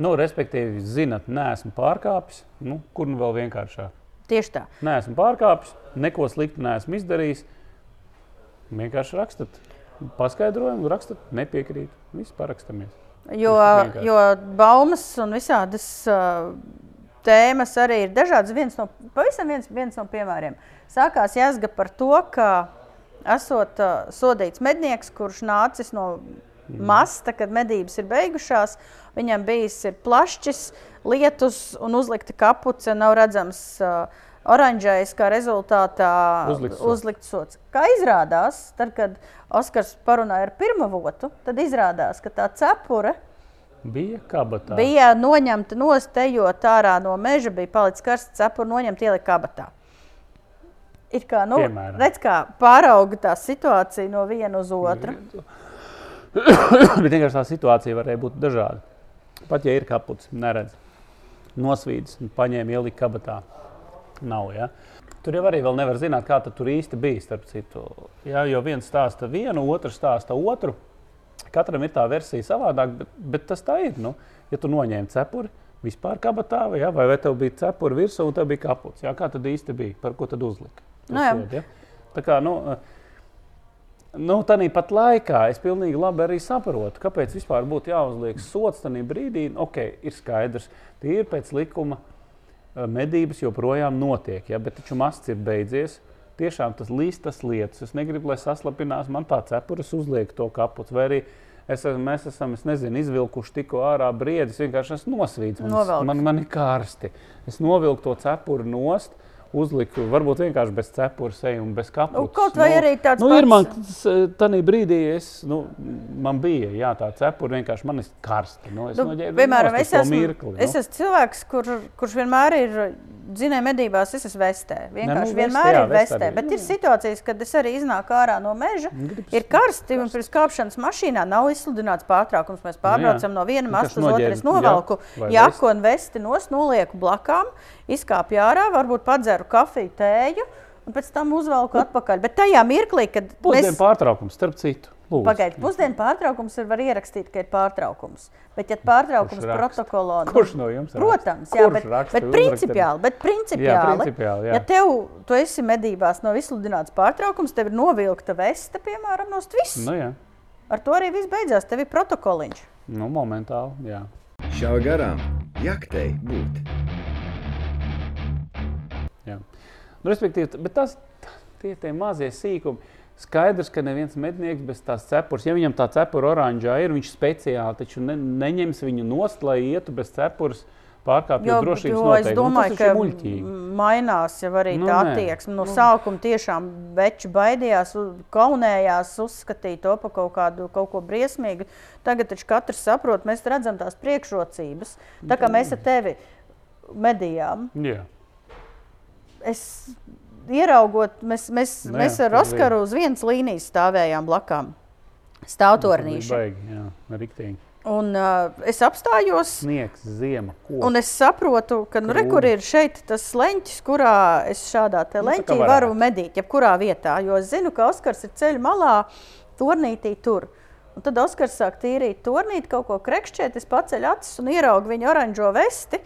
Nu, respektīvi, zinat, neesmu pārkāpis. Nu, kur nu vēl vienkāršāk? tieši tā. Neesmu pārkāpis, neko sliktu neesmu izdarījis. Vienkārši rakstat paskaidrojumu, rakstat, nepiekrīt. Viss parakstamies. Jo, Viss jo baumas un visādas uh, tēmas arī ir dažādas. Viens no, pavisam viens, viens no piemēriem. Sākās jāsaka par to, ka esot uh, sodīts mednieks, kurš nācis no masta, kad medības ir beigušās, viņam bijis ir plašs, lietus un uzlikta kapuce, nav redzams. Uh, Oranžais, kā rezultātā Uzlikts sots. uzlikts sots. Kā izrādās, tad, kad Oskars parunāja ar pirmo votu, tad izrādās, ka tā cepure Bija kabatā. bija noņemta nost, ejot ārā no meža, bija palicis karsts, cepura noņemta, ielika kabatā. Ir kā, nu, Piemēram. redz, kā pārauga tā situācija no viena uz otru. Bet vienkārši tā situācija varēja būt dažāda. Pat ja ir kaputs, neredz. Nosvīdis, paņēma ielika kabatā. Nav. Ja? Tur jau arī vēl nevar zināt, kā tur īsti bija. starp citu. Ja, jo viens stāsta vienu, otrs stāsta otru. Katram ir tā versija savādāk, bet, bet tas tā ir. Nu, ja tu noņēmi cepuri vispār kabatā, vai, ja, vai, vai tev bija cepuri virsū un tev bija kaputs, ja, kā tad īsti bija, par ko tad uzlika? Nu, jā. Sod, ja? Tā kā, nu, Nu, Tādā pat laikā es pilnīgi labi arī saprotu, kāpēc vispār būtu jāuzliek sots tajā brīdī. Ok, ir skaidrs, ir pēc likuma eh, medības joprojām notiek, ja? bet taču masts ir beidzies. Tiešām tas līstas lietas. Es negribu, lai saslapinās man tā cepures, uzliek to kapuci. Vai arī es, mēs esam, es nezinu, izvilkuši tikko ārā briedis, vienkārši esmu nosvīts. Man, man, man ir karsti. Es novilku to cepuri nost. Uzliku, varbūt vienkārši bez cepures, un bez kapuces. Nu, kaut vai arī tāds nu, ir man, pats- Tajā brīdī es, nu, man bija jā, tā cepura, vienkārši man ir karsta. Nu, es Nu, noģērbu piemēram, nost es esmu, mirkli, nu. es esmu cilvēks, kur, kurš vienmēr ir dzinējis medībās, es esmu vestē. Vienkārši nu, vienmēr jā, ir vestē. vestē. Bet ir situācijas, kad es arī iznāku ārā no meža. Gribas- Ir karsti, un pirms kāpšanas mašīnā nav izsludināts pārtraukums. Mēs pārbraucam no viena Nu, masta kas uz otru. Es novelku jā, jaku un vesti nost, nolieku blakām, izkāpu ārā, varbūt padzeru kafiju, tēju. Un pēc tam uzvelku atpakaļ. Bet tajā mirklī, kad Pusdienu mēs pārtraukums, starp citu. Pagaidiet, pusdienu pārtraukums ir var ierakstīt, ka ir pārtraukums. Bet, ja pārtraukums Kurš protokolā, nu, Kurš no jums raksta? Protams, jā, bet, raksta? bet principiāli, bet principiāli, principiāli, jā. ja tev tu esi medībās nav izsludināts pārtraukums, tev ir novilkta vesta, piemēram, no stūres. Nu, jā. Ar to arī viss beidzās. Tev ir protokoliņš. nu, momentāli. Jā. Šā garām jaktei būt. Nu, respektīvi, bet tas tie, tie mazie sīkumi. Skaidrs, ka neviens mednieks bez tās cepures, ja viņam tā cepura oranžā ir, viņš speciāli taču ne, neņems viņu nost, lai ietu bez cepures, pārkāpjot drošības es noteikumus. domāju, Nu, tas ka muļķīgi. mainās jau arī Nu, nu, tā attieksme. No sākuma tiešām veči baidījās, kaunējās, uzskatīja to par kaut, kādu, kaut ko briesmīgu. Tagad taču katrs saprot, mēs redzam tās priekšrocības. Tā kā mēs ar tevi medījām, Jā. Es ieraugot, mēs, mēs, Nu nu, jā, mēs ar Oskaru uz vienas līnijas stāvējām blakām. Stāvtornīši. Baigi, jā, riktīgi. Un uh, es apstājos. Sniegs, ziema, ko. Un es saprotu, ka nu, re, ir šeit tas leņķis, kurā es šādā Nu, leņķī varētu. varu medīt, jebkurā vietā. Jo es zinu, ka Oskars ir ceļā malā, turnītī tur. Un tad Oskars sāk tīrīt turnīti, kaut ko krekšķēt, es paceļu acis un ieraugu viņa oranžo vesti.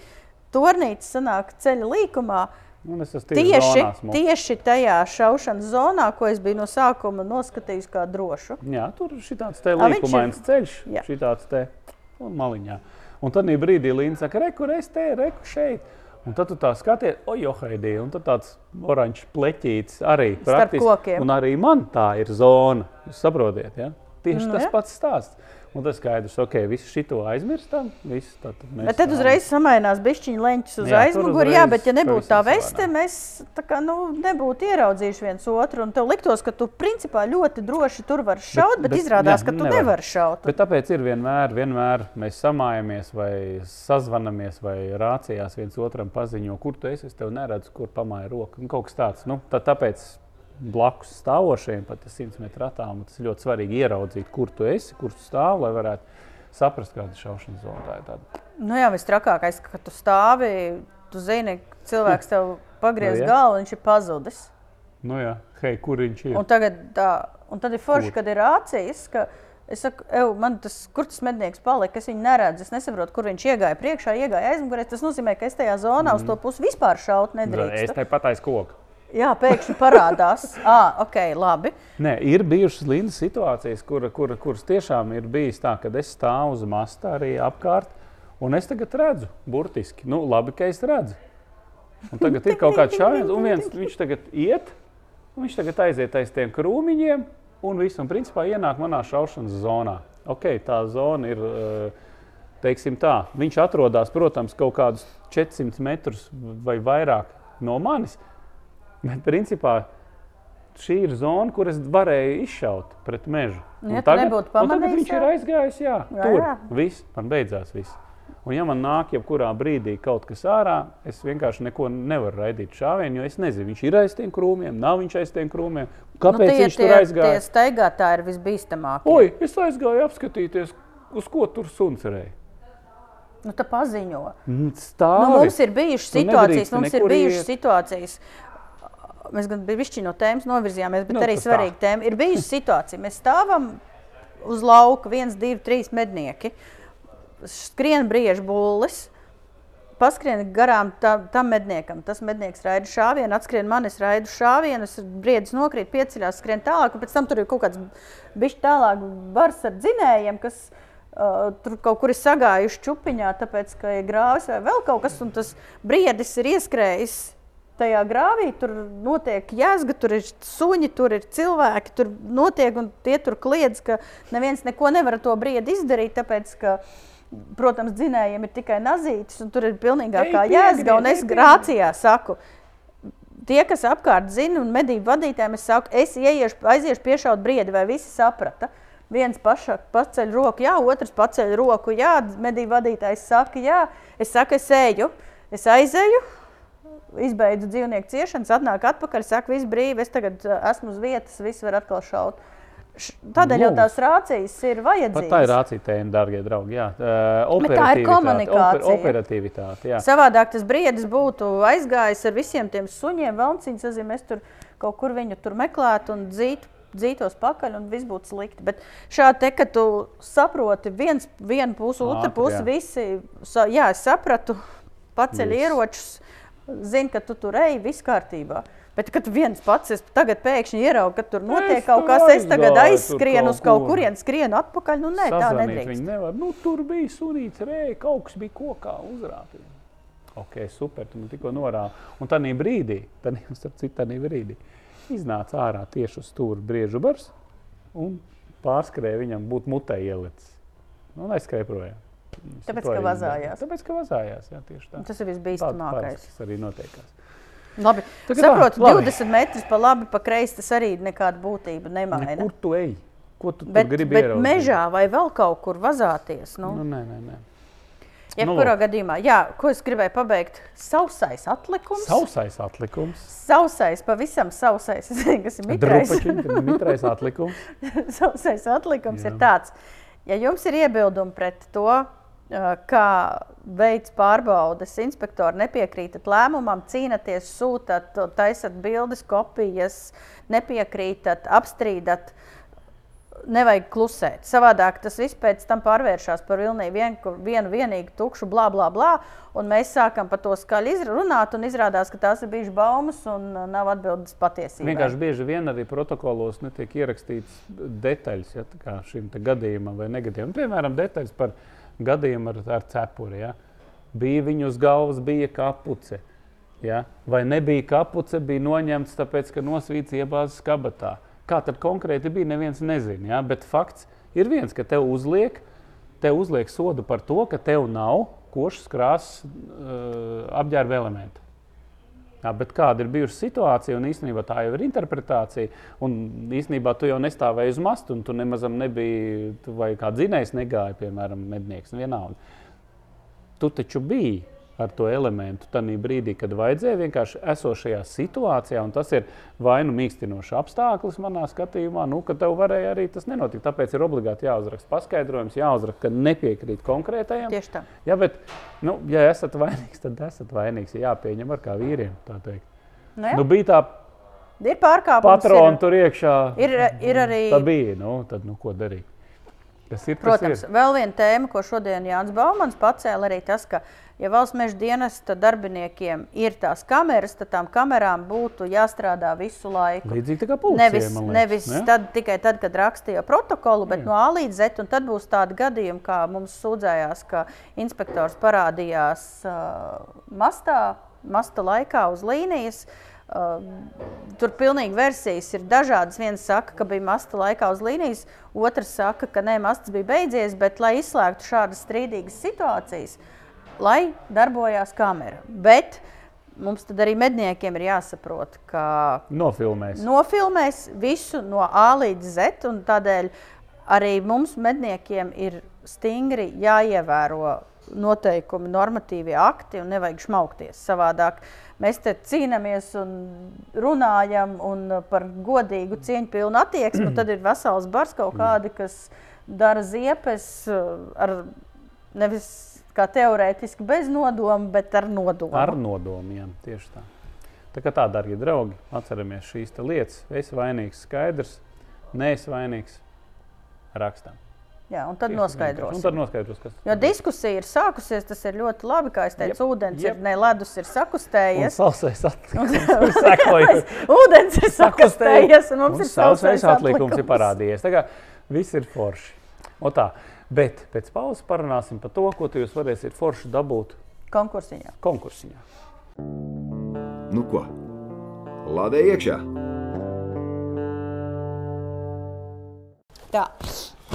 Turnītis sanāk ceļa līkumā. Un es esmu tieši Tieši, tajā šaušanas zonā, ko es biju no sākuma noskatījis kā drošu. Jā, tur ir tāds līkumains ceļš, Jā. šitāds te un maliņā. Un tad brīdī Līna saka, re, kur es te, re, kur šeit. Un tad tu tā skaties, oi, johaidī, un tāds oranžs pleķītis arī praktiski. Un arī man tā ir zona, jūs saprotiet, ja? Tieši Nu, tas jā. pats stāsts. Un tas skaidrs, ok, visu šito aizmirstam, visu tad mēs. Tad uzreiz samainās bišķiņa leņķis uz aizmuguri. Jā, bet ja nebūtu tā veste, mēs tā kā, nu, nebūtu ieraudzījuši viens otru. Un tev liktos, ka tu principā ļoti droši tur vari šaut, bet, bet, bet izrādās, jā, ka tu nevar. nevari šaut. Bet tāpēc ir vienmēr, vienmēr mēs samājamies vai sazvanamies vai rācijās viens otram paziņo, kur tu esi. Es tev neredzu, kur pamāja roka. Nu, kaut kas tāds. Nu, tā, tāpēc blakus stāvošiem, pat 100 metru attālumā, tas ir ļoti svarīgi ieraudzīt, kur tu esi, kur tu stāv, lai varētu saprast, kāda ir šaušanas zona. Tā ir tāda. Nu, jā, visstrakākais, ka tu stāvi, tu zini, cilvēks tev pagriez Nu, galvu, viņš ir pazudis. Nu, jā, hei, kur viņš ir? Un, tagad, tā, un tad ir forši, Kur? kad ir rācijas. Ka, Es saku, ev, man tas, kur tas mednieks palika, es viņu neredzu. Es nesaprotu, kur viņš iegāja priekšā, iegāja aizmugurē. Tas nozīmē, ka es tajā zonā mm. uz to pusi vispār šaut Es nedrīkstu. tāpat aiz koka. Jā, pēkšņi parādās. ah, ok, labi. Nē, ir bijušas līnijas situācijas, kur, kur, kuras tiešām ir bijis tā, ka es stāvu uz masta arī apkārt, un es tagad redzu, burtiski, nu, labi, ka es redzu. Un tagad ir kaut kāds šāds, un viens, viņš tagad iet, un viņš tagad aiziet aiz tiem krūmiņiem, un viss, un principā ienāk manā šaušanas zonā. Ok, tā zona ir, eh, teiksim tā, viņš atrodas, protams, kaut kādus 400 metrus vai vairāk no manis, bet principā šī ir zona, kur es varēju izšaut pret mežu. Nu, ja tagad pamanījis, viņš jā. ir aizgājis, jā, Jā, tur. jā. Viss, man beidzās viss. Un, ja man nāk jebkurā brīdī kaut kas ārā, es vienkārši neko nevaru raidīt šāvienu, jo es nezinu, viņš ir aiz tiem krūmiem, nav viņš aiz tiem krūmiem. Kāpēc nu, viņš tur aizgāja? Tie staigātāji ir visbīstamākie. Oi, es aizgāju apskatīties, uz ko tur suns rēja. Nu, tā paziņo. Stāvi. Nu, mums ir bijušas Tu situācijas, mums ir bijušas situācijas. Mēs gan bijām no tēmas novirzījāmies, bet Nu, arī svarīga tēma. Ir bijusi situācija, mēs stāvam uz lauka viens, divi, trīs mednieki. Skrien briežu bullis. Paskrien garām tam, tam medniekam. Tas mednieks raida šāvienu, atskrien man, es raidu šāvienu, es briedis nokrīt, pieceļās, skrien tālāk, pēc tam tur ir kaut kāds bišķi tālāk bars ar dzinējiem, kas uh, tur kaut kur ir sagājuši čupiņā, tāpēc, ka ir grāvis vai vēl kaut kas, un tas briedis ir ieskrējis tajā grāvī tur notiek jēzga, tur ir suņi, tur ir cilvēki, tur notiek un tie tur kliedz, ka neviens neko nevar to brīdi izdarīt, tāpēc, ka, protams, dzinējiem ir tikai nazītis un tur ir pilnīgākā jēzga, un es grācijā saku, tie, kas apkārt zina un medību vadītājiem, es saku, es ieiešu, aiziešu piešaut briedi, vai visi saprata? Viens paša, paceļ roku, jā, otrs paceļ roku, jā, medību vadītājs saka, jā, es saku, es eju, es aizeju, izbeidzu dzīvnieku ciešanas, atnāk atpakaļ, saka, viss brīvi, es tagad uh, esmu uz vietas, viss var atkal šaut. Tādēļ jau tās rācijas ir vajadzīgas. Pat tā ir rācija tēma, darbie draugi. Jā. Uh, tā ir komunikācija. Oper, operativitāte. Jā. Savādāk tas briedis būtu aizgājis ar visiem tiem suņiem, valciņas, es, es tur kaut kur viņu tur meklētu un dzītu dzītos pakaļ, un viss būtu slikti. Bet šādi te, ka tu saproti viens, vienu pusi, otru pusi, visi, jā, es sapratu, paceļ viss. ieročus, zini, ka tu tur ej, viss kārtībā. Bet, kad viens pats es tagad pēkšņi ieraugu, ka tur notiek es kaut kas, es tagad aizskrienu uz kaut kurienu, skrienu atpakaļ. Nu, nē, Sazvanīt tā nedrīkst. Nevar. Nu, tur bija sunīts, rēja, kaut kas bija kokā uzrāpījis. Ok, super, tu man tikko norādi. Un tādā brīdī, tad, starp citu, tādā brīdī iznāca ārā tieši uz stūra briežu bars un pārskrēja viņam būt mutē ielicis. Nu, un aizskrēja projām. Tāpēc, ka vazājās. Tāpēc, ka vazājās, jā, tieši tā. Tas ir visbīstamākais. Tas arī notiekās. Labi. Saprotu, tā, labi. 20 metrus pa labi, pa kreisi tas arī nekādu būtību nemaina. Kur tu ej? Ko tu bet, gribi bet ieraudzīt? mežā vai vēl kaut kur vazāties? Nu? Nu, nē, nē, nē. Jebkurā nu, gadījumā, jā, ko es gribēju pabeigt? Sausais atlikums. Sausais atlikums. Sausais, pavisam sausais. Kas ir mitrais. Mitrais atlikums. sausais atlikums jā. ir tāds. Ja jums ir iebildumi pret to, kā veids pārbaudes, inspektori nepiekrītat lēmumam, cīnāties, sūtat, taisat bildes, kopijas, nepiekrītat, apstrīdat. Nevajag klusēt. Savādāk tas viss pēc tam pārvēršas par vilnīgi vien, vienu vienīgu tukšu, blā, blā, blā. Un mēs sākam par to skaļi runāt, un izrādās, ka tās ir bijušas baumas un nav atbildes patiesībā. Vienkārši bieži vien arī protokolos netiek ierakstīts detaļas ja, šim gadījumam vai negadījumam. Piemēram, detaļas par viņa gadījumu ar, ar cepuri. Ja? Bija viņu uz galvas, bija kapuce. Ja? Vai nebija kapuce, bija noņemts, tāpēc, ka nosvīts iebāzes kabatā. Kā tad konkrēti bija, neviens nezina. Ja? Bet fakts ir viens, ka tev uzliek, tev uzliek sodu par to, ka tev nav košas krāsas uh, apģērba elementu. Jā, bet kāda ir bijusi situācija, un īstenībā tā jau ir interpretācija. Un īstenībā tu jau nestāvēji uz masta, un tu nemaz nebija, vai kā dzinējs negāja, piemēram, mednieks. Vienalga. Tu taču biji ar to elementu tajā brīdī, kad vajadzēja vienkārši esošajā situācijā, un tas ir vai nu mīkstinošs apstākļus manā skatījumā, nu, ka tev varēja arī tas nenotikt. Tāpēc ir obligāti jāuzraksta paskaidrojums, jāuzraksta, ka nepiekrīt konkrētajam. Tieši tā. Jā, bet, nu, ja esat vainīgs, tad esat vainīgs. Jāpieņem ar kā vīriem. Nu, jā. nu, bija tā Ir pārkāpums. Patroni tur iekšā. Ir, ir arī. Tā bija. Nu, tad, nu, ko darīt? Tas ir, Protams, tas ir. vēl viena tēma, ko šodien Jānis Baumans pacēla, arī tas, ka Ja valsts meža dienesta darbiniekiem ir tās kameras, tad tām kamerām būtu jāstrādā visu laiku. Līdzīgi kā policija. Nevis, liekas, nevis ne? tad, tikai tad, kad rakstīja protokolu, bet Jā. no A līdz Z. Tad būs tādi gadījumi, kā mums sūdzējās, ka inspektors parādījās uh, mastā, masta laikā uz līnijas. Uh, tur pilnīgi versijas ir dažādas. Viens saka, ka bija masta laikā uz līnijas, otrs saka, ka nē, masts bija beidzies, bet, lai izslēgtu šādas strīdīgas situācijas, lai darbojās kamera. Bet mums arī medniekiem ir jāsaprot, ka nofilmēs. nofilmēs visu no A līdz Z. Tādēļ arī mums medniekiem ir stingri jāievēro noteikumi, normatīvie akti un nevajag šmaukties. Savādāk mēs te cīnāmies un runājam un par godīgu, cieņpilnu attieksmi. Tad ir vesels bars kaut kādi, kas dara ziepes ar nevis kā teorētiski bez nodoma, bet ar nodomu. Ar nodomu, jā, tieši tā. Tā kā tā, darbie draugi, atceramies šīs lietas. Es vainīgs, skaidrs, neesmu vainīgs. rakstam. Jā, un tad. Un tad noskaidros, kas Jo diskusija ir sākusies, tas ir ļoti labi. Kā es teicu, Jep, ūdens jep. ir ne ledus, ir Un sakustējies. sausais atlikums ūdens ir sakustējies, un mums Un ir sausais atlikums ir parādījies. Tā kā viss ir forši. O tā. Bet pēc pauzes parunāsim par to, ko tu jūs varēsiet forši dabūt Konkursiņā. konkursiņā. Nu ko? Lādē iekšā! Tā.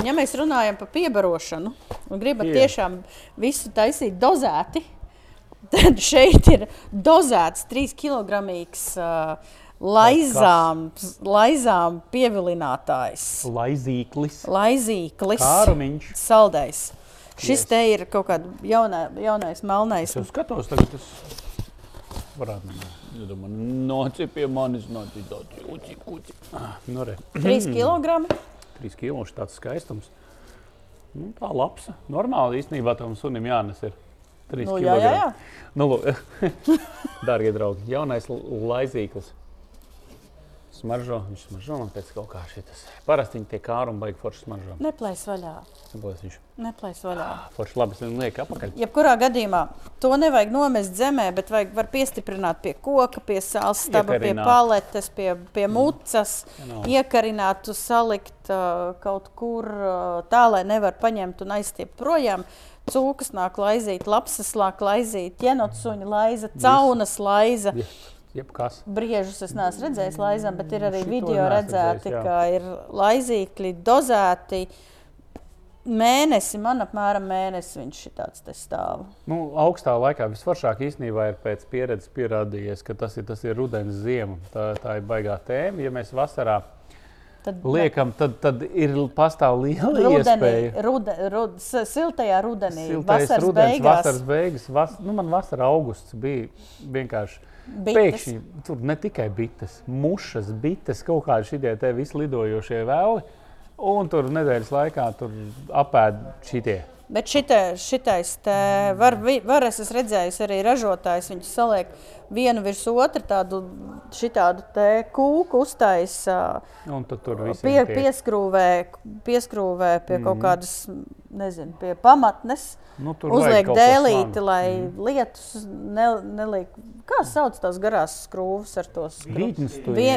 Ja mēs runājam par piebarošanu un gribam tiešām visu taisīt dozēti, tad šeit ir dozēts 3 kg uh, laizām, laizām pievilinātājs. Laizīklis, Laizīklis, kārumiņš. saldais. Šis Yes. te ir kaut kāds jaunā, jaunais melnais. Es skatos, tagad tas varētu būt. Es domāju, nāci pie manis, nāci tāds uci, uci. Ah, nu re. 3 kg. 3 kilo tāds skaistums. Nu, tā labs. Normāli īstenībā tam sunim jānes ir 3 Nu, kg. jā, jā, jā. Nu, darbie draugi, jaunais laizīklis. Smaržo, viņš smaržo man pēc kaut kā šitas. Parasti viņi tie kāri un baigi forši smaržo. Neplēs vaļā. Saprotu, viņš Neplēs vaļā. forši labi es viņu liek apakaļ. Jebkurā gadījumā to nevajag nomest zemē, bet vajag var piestiprināt pie koka, pie sāls staba, pie paletes, pie, pie mucas, Genau. iekarināt, salikt uh, kaut kur uh, tā, lai nevar paņemt un aizstiept projām. Cūkas nāk laizīt, lapsas nāk laizīt, jenotsuņa laiza, caunas laiza. Jeb, jebkas. Briežus es neesmu redzējis laizām, bet ir arī Šito video redzēti, redzējis, ka ir laizīkļi dozēti. Mēnesi, man apmēram mēnesi viņš tāds stāv. Nu, augstā laikā visforšāk īstenībā ir pēc pieredzes pierādījies, ka tas ir, tas ir rudens ziema. Tā, tā ir baigā tēma. Ja mēs vasarā Tad liekam, tad, tad ir pastāv liela rudenī, iespēja. rude, rud, siltajā rudenī, Siltais vasaras rudens, beigās. vasaras beigas, vas, nu, man vasarā augusts bija vienkārši. Bites. Pēkšņi tur ne tikai bites, mušas, bites, kaut kādi šie te visi lidojošie vēli. Un tur nedēļas laikā tur apēd šitie. Bet šita, šitais te var, var es esmu redzējis arī ražotājs, viņš saliek vienu virs otru tādu šitādu te kūku uztaisa. Un tad tur viss Pie, pieskrūvē, pieskrūvē pie mm kaut kādas, nezinu, pie pamatnes. Nu, Uzliek dēlīti, lai mm. lietus ne, neliek. Kā sauc tās garās skrūves ar to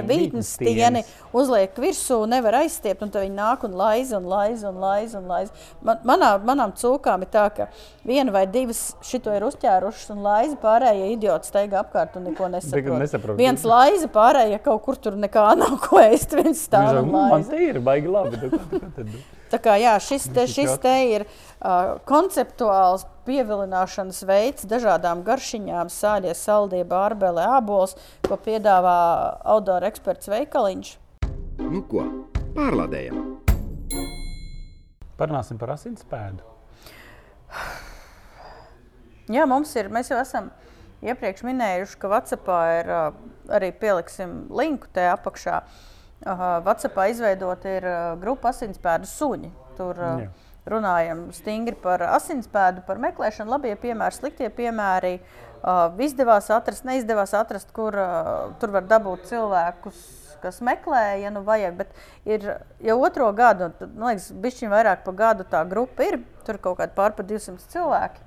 Vītnes stieni, uzliek virsū, nevar aizstiept, un tad viņi nāk un laiza un laiza un laiza. Un laiza. Man, manā, manām cūkām ir tā, ka viena vai divas šito ir uzķērušas un laiza, pārējie idioti steigā apkārt un neko nesaprot. nesaprot. Viens laiza, pārējie kaut kur tur nekā nav ko ēst, viens stāv un saka, "Nu, Man laiza. te ir baigi labi. nu, ko- ko tad?" Tā kā jā, šis te, šis te ir uh, konceptuāls pievilināšanas veids dažādām garšiņām, sāļie, saldie, bārbeli, ābols, ko piedāvā outdoor eksperts veikaliņš. Nu ko? Pārlādējam! Parunāsim par asinspēdu. Jā, mums ir, mēs jau esam iepriekš minējuši, ka Vācijā ir arī pieliksim linku te apakšā. Vācijā izveidota ir grupa asinspēdu suņi. Tur Jā. runājam stingri par asinspēdu, par meklēšanu, labie piemēri, sliktie piemēri. Izdevās atrast, neizdevās atrast, kur tur var dabūt cilvēkus. Kas meklē, ja nu vajag, bet ir jau otro gadu, man liekas, bišķiņ vairāk par gadu tā grupa ir. Tur kaut kādi pār pa 200 cilvēki.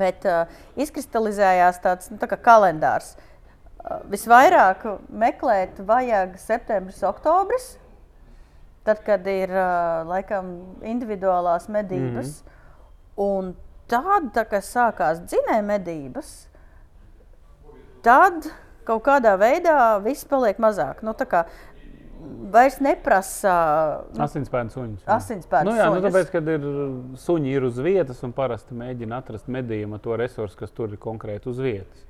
Bet uh, izkristalizējās tāds nu, tā kalendārs. Uh, visvairāk meklēt vajag septembris, oktobris. Tad, kad ir uh, laikam individuālās medības, mm -hmm. un tad, tā, kad sākās dzinēja medības, tad kaut kādā veidā viss paliek mazāk. Nu, kā vairs neprasa nu, Asinspēdu suņus. jā. Asinspēdu nu, jā, nu, suņus. tāpēc, kad ir suņi ir uz vietas un parasti mēģina atrast medījuma to resursu, kas tur ir konkrēti uz vietas.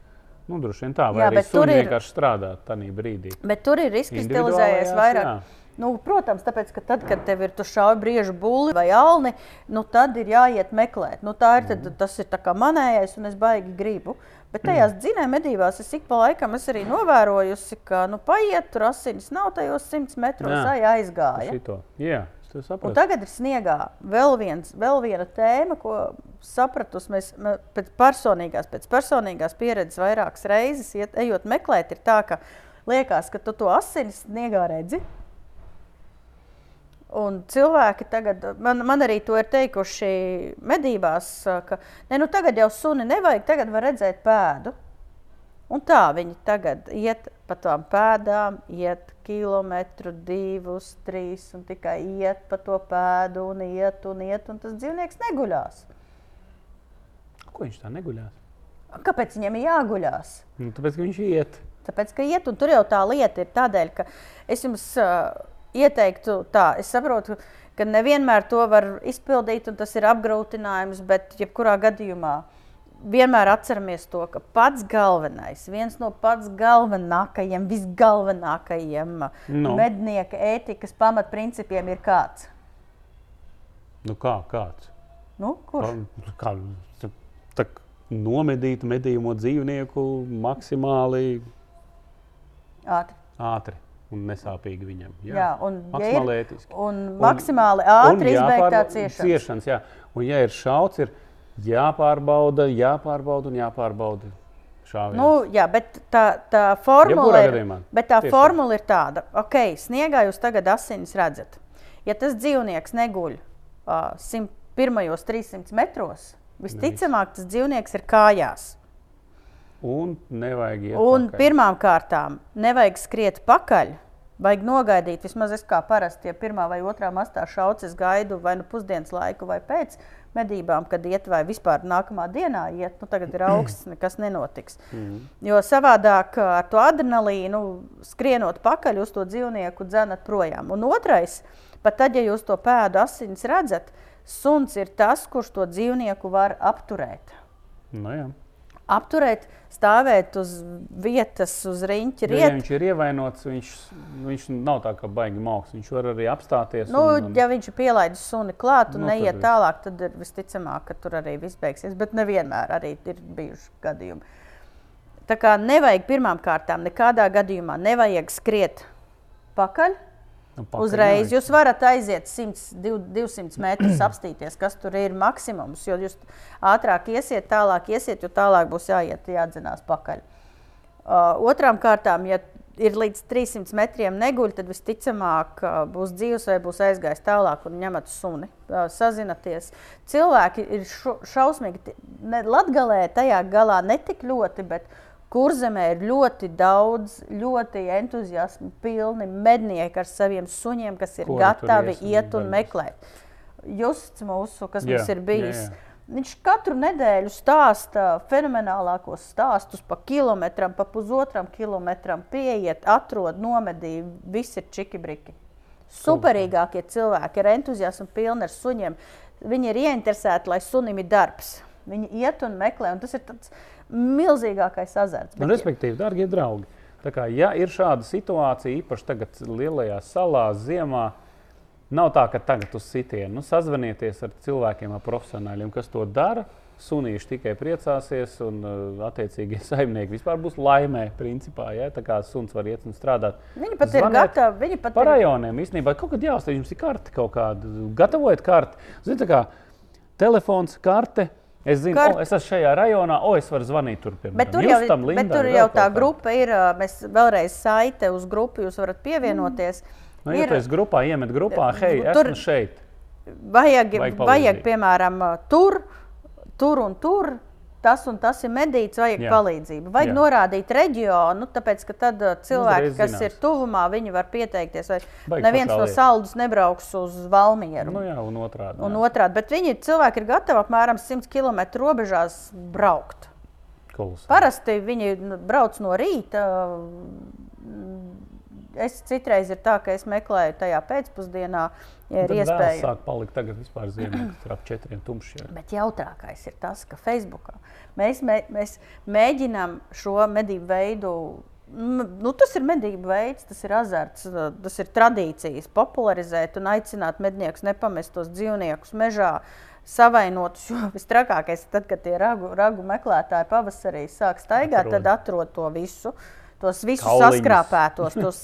Nu, droši vien tā, vai Jā, arī suņi ir- vienkārši strādā tajā brīdī. Bet tur ir izkristalizējies vairāk. jā. Nu, protams, tāpēc, ka tad, kad tev ir šādi briežu būli vai alni, nu, tad ir jāiet meklēt. Nu, tā ir, tad, tas ir manējais, un es baigi gribu. Bet tajās dzinēja medībās es ik pa laikam esmu arī novērojusi, ka nu, paiet tur asinis nav tajos simts metros, Jā. ai aizgāja. Es saprotu. tagad ir sniegā vēl, viens, vēl viena tēma, ko sapratusi. Mēs mē- pēc personīgās, pēc personīgās pieredzes vairākas reizes iet, ejot meklēt, ir tā, ka liekas, ka tu to asinis sniegā redzi. Un cilvēki tagad, man, man arī to ir teikuši medībās, ka ne, nu tagad jau suni nevajag, tagad var redzēt pēdu. Un tā viņi tagad iet pa tām pēdām, iet kilometru, divus, trīs, un tikai iet pa to pēdu, un iet, un iet, un tas dzīvnieks neguļās. Ko viņš tā neguļās? Kāpēc viņam ir jāguļās? Nu, tāpēc, ka viņš iet. Tāpēc, ka iet, un tur jau tā lieta ir tādēļ, ka es jums uh, ieteiktu tā, es saprotu, ka nevienmēr to var izpildīt, un tas ir apgrūtinājums, bet jebkurā gadījumā vienmēr atceramies to, ka pats galvenais, viens no pats galvenākajiem, visgalvenākajiem Nu. mednieka ētikas pamatprincipiem ir kāds. Nu, kā, kāds? Nu, kurš? Kā, tā, nomedīt medījuma dzīvnieku maksimāli Ātri. ātri un nesāpīgi viņam. Jā, Jā, un, maksimāli ir, ētiski. un maksimāli ātri izbeigt tā jāpārba- ciešana. ciešanas. Jā. Un, ja ir šauts, ir jāpārbauda, jāpārbauda un jāpārbauda šāviens. Nu, jā, bet tā, tā formula ir, bet tā Tieši formula ir tāda, ka sniegā jūs tagad asinis redzat. Ja tas dzīvnieks neguļ uh, 101. 300 metros, visticamāk, tas dzīvnieks ir kājās. Un nevajag iet Un pirmām kārtām nevajag skriet pakaļ. Vajag nogaidīt, vismaz es kā parasti, ja pirmā vai otrā mastā šauc, es gaidu vai nu pusdienas laiku, vai pēc medībām, kad iet, vai vispār nākamā dienā iet. Nu, tagad ir augsts, nekas nenotiks. Mhm. Jo savādāk ar to adrenalīnu skrienot pakaļ uz to dzīvnieku dzenat projām. Un otrais, pat tad, ja jūs to pēdu asins redzat, suns ir tas, kurš to dzīvnieku var apturēt. Nu, jā. Apturēt, stāvēt uz vietas, uz riņķa Jo, ja rietu. viņš ir ievainots, viņš, viņš nav tā kā baigi mākslinieks. Viņš var arī apstāties. Nu, un, un, ja viņš ir pielaidis suni klāt un Nu, neiet tālāk, tad ir visticamāk, ka tur arī viss beigsies. Bet nevienmēr arī ir bijuši gadījumi. Tā kā nevajag pirmām kārtām nekādā gadījumā nevajag skriet pakaļ. Nu, pakaļ Uzreiz jūs varat aiziet 100, 200 metrus, apstīties, kas tur ir maksimums. Jo jūs ātrāk iesiet, tālāk iesiet, jo tālāk būs jāiet, jādzinās pakaļ. Uh, otrām kārtām, ja ir līdz 300 metriem neguļ, tad visticamāk uh, būs dzīves vai būs aizgājis tālāk un ņemat suni. Uh, sazināties. Cilvēki ir šo, šausmīgi. Ne, Latgalē tajā galā netik ļoti, bet kurzemē ir ļoti daudz, ļoti entuziasma pilni mednieki ar saviem suņiem, kas ir Kuri gatavi iet un meklēt. Justs mūsu, kas Jā, mums ir jā, bijis. jā. Viņš katru nedēļu stāsta fenomenālākos stāstus pa kilometram, pa pusotram kilometram. Pieiet, atrod, nomedīja, viss ir čiki-briki. Superīgākie cilvēki ir entuziasmi pilni ar suņiem. Viņi ir ieinteresēti, lai sunim ir darbs. Viņi iet un meklē, un tas ir tāds milzīgākais azarts. Nu, respektīvi, darbie draugi, tā kā, ja ir šāda situācija, īpaši tagad lielajās salās, ziemā, nav tā, ka tagad uz sitienu nu, sazvanieties ar cilvēkiem, ar profesionāļiem, kas to dara. Sunīši tikai priecāsies, un uh, attiecīgie saimnieki vispār būs laimē. Principā, ja? Tā kā suns var iet un strādāt. Viņi pat ir Zvaniet gatavi. Viņi pat Par ir rajoniem īstenībā kaut kad jāuzstāj, jums ir karte kaut kāda. Gatavojiet karti. Ziniet, kā telefons, karte. Es zinu. Kart... o, es esmu šajā rajonā, o, es varu zvanīt tur. Piemēram. Bet tur jau, Justam, bet Lindam, tur vēl jau tā grupa ir. Mēs vēlreiz saite uz grupu, jūs varat pievienoties. Nu, ja tu esi grupā, iemet grupā, hei, Tur- esmu šeit. Vajag, Vajag vajag, piemēram, tur, tur un tur. Tas un tas ir medīts, vajag Jā. Palīdzību. Vajag Jā. Norādīt reģionu, tāpēc ka tad ā, cilvēki, kas ir tuvumā, viņi var pieteikties. Neviens no saldus nebrauks uz Valmieru. Nu, jā, un otrādi. Un otrādi, bet viņi cilvēki ir gatavi apmēram 100 km robežās braukt. Kolosāli. Parasti viņi nu, brauc no rīta. Es citreiz ir tā, ka es meklēju tajā pēcpusdienā, ja ir iespēja. Sāk palikt tagad vispār ziemā, kad ir ap četriem tumšiem. Bet jautrākais ir tas, ka Facebookā mēs, mē, mēs mēģinām šo medību veidu. Nu, tas ir medību veids, tas ir azarts, tas ir tradīcijas, popularizēt un aicināt medniekus nepamest tos dzīvniekus mežā. Savainotus, jo visstrakākais ir tad, kad tie ragu, ragu meklētāji pavasarī sāk staigāt, tad atrod to visu, tos visus Kauliņus. saskrāpētos. Tos,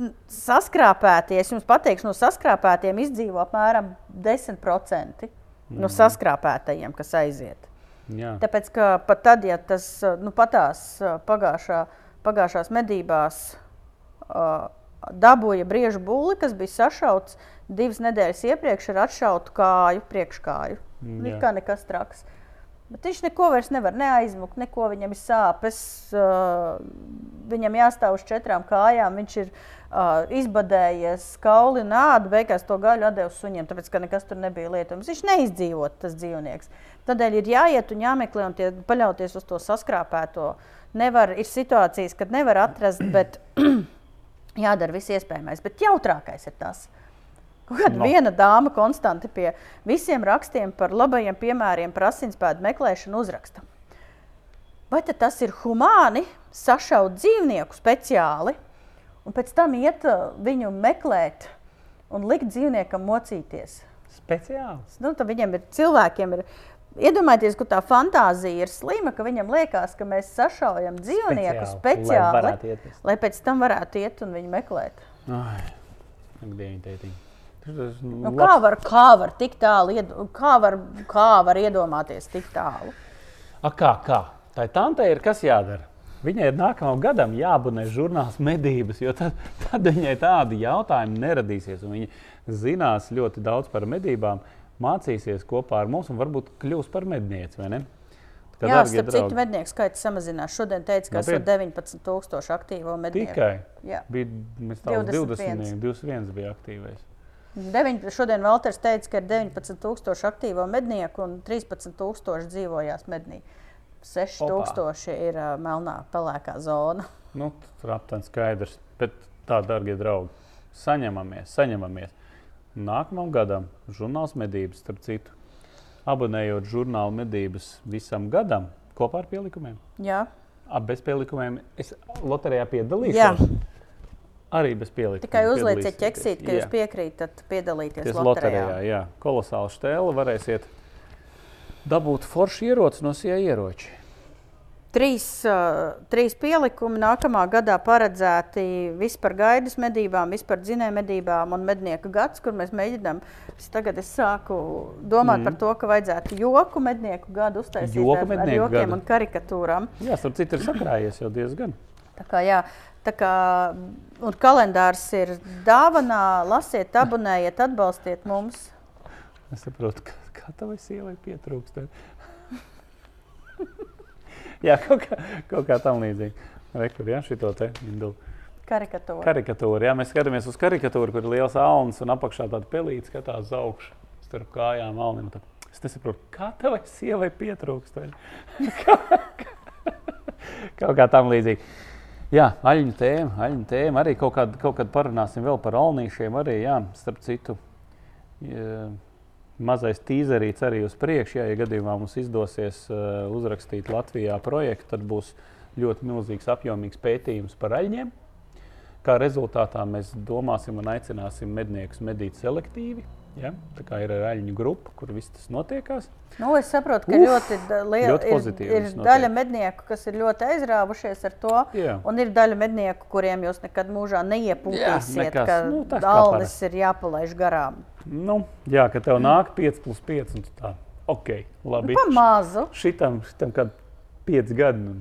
n- Saskrāpētie, es jums pateikšu, no saskrāpētiem izdzīvo apmēram 10% no saskrāpētajiem, kas aiziet. Jā. Tāpēc, ka pat tad, ja tas nu, patās pagājušā, pagājušās medībās uh, dabūja briežu būli, kas bija sašauts, divas nedēļas iepriekš ar atšautu kāju, priekškāju. Mm, Ir jā. kā nekas traks. Bet viņš neko vairs nevar neaizmukt, neko viņam ir sāpes. Uh, viņam jāstāv uz četrām kājām. Viņš ir uh, izbadējies, kauli un ādu. Beigās to gaļu atdeva suņiem, tāpēc ka nekas tur nebija lietojams. Viņš neizdzīvot, tas dzīvnieks. Tādēļ ir jāiet un jāmeklē un tie, paļauties uz to saskrāpēto. Nevar, ir situācijas, kad nevar atrast, bet jādara viss iespējamais. Bet jautrākais ir tas, ka No. viena dāma konstanti pie visiem rakstiem par labajiem piemēriem, par asinspēdu meklēšanu uzraksta. Vai tas ir humāni sašaut dzīvnieku speciāli un pēc tam iet uh, viņu meklēt un likt dzīvniekam mocīties? Speciāls. Nu, viņiem ir cilvēkiem. Ir, Iedomājieties, ka tā fantāzija ir slima, ka viņam liekas, ka mēs sašaujam dzīvnieku Speciāli, speciāli, lai lai pēc tam varētu iet un viņu meklēt. Ai, ak, dieviņ, tētiņ. Tas, Nu, kā, var, kā var tik tālu, kā var, kā var iedomāties tik tālu? A, kā, kā? Tā tantei ir kas jādara. Viņai ir nākamajam gadam jāabonē žurnāls medības, jo tad, tad viņai tādi jautājumi neradīsies. un Viņa zinās ļoti daudz par medībām, mācīsies kopā ar mums un varbūt kļūs par mednieci. vai ne? Tā kā, Jā, starp citu, draugi, mednieku skaits samazinās. Šodien teica, ka Nopietni? 19,000 aktīvo mednieku. Tikai Jā. bija mēs tālāk 21. 20, 21 bija aktīvais. Deviņ, šodien Valters teica, ka ir 19,000 aktīvo mednieku un 13,000 dzīvojās mednī. 6,000 ir uh, melnā, pelēkā zona. Nu, tur aptuveni skaidrs. Bet tā, darbie draugi, saņemamies, saņemamies. Nākamajam gadam žurnāls medības, starp citu, abonējot žurnālu medības visam gadam kopā ar pielikumiem. Jā, Ab bez pielikumiem es loterijā piedalīšos. Jā. Arī bez pielikumiem. tikai uzlieciet piedalīsieties. ķeksīt, ka Jā. jūs piekrītat piedalīties Ties loterijā. loterijā. Jā, kolosāli stēle. Varēsiet dabūt foršu ieroci no sija ieroči. Trīs, uh, trīs pielikumi nākamā gadā paredzēti vispār gaidas medībām, vispār dzinēju medībām un mednieku gads, kur mēs mēģinām. Es tagad es sāku domāt mm. par to, ka vajadzētu joku mednieku gadu uztaisīt Joku ar, ar jokiem gadu. un karikatūrām. Jā, starp citu, ir sakrājies jau diezgan. Tā kā, jā, tā kā un kalendārs ir dāvanā, lasiet, abonējiet, atbalstiet mums. Es saprotu, ka kā tavai sievai pietrūkst. jā, kaut kā, kaut kā tam līdzīga. Rekur, jā, šito te indulu. Karikatūra. Karikatūra. Jā, mēs skatāmies uz karikatūru, kur ir liels alns un apakšā tāda pelīte skatās uz augšu starp kājām alnim. Tad Es nesaprotu, kā tavai sievai pietrūkst. kaut kā tam līdzīga. Jā, aļņu tēma, aļņu tēma. Arī kaut kad, kaut kad parunāsim vēl par alnīšiem. Arī, jā, starp citu, jā, mazais tīzerīts arī uz priekšu. Jā, ja gadījumā mums izdosies uh, uzrakstīt Latvijā projektu, tad būs ļoti milzīgs, apjomīgs pētījums par aļņiem. Kā rezultātā mēs domāsim un aicināsim medniekus medīt selektīvi. Ja? Tā kā ir aļņu grupa, kur viss tas notiekās. Nu, es saprotu, ka Uf, ļoti, liela, ļoti ir, ir daļa mednieku, kas ir ļoti aizrāvušies ar to. Jā. Un ir daļa mednieku, kuriem jūs nekad mūžā neiepūtīsiet, nekas. ka Nu, parasti. ir jāpalaiž garām. Nu, jā, ka tev nāk 5 plus 5. un Tā, ok, labi. Nu, pa mazu. Šitam, šitam kad 5 gadi. nu.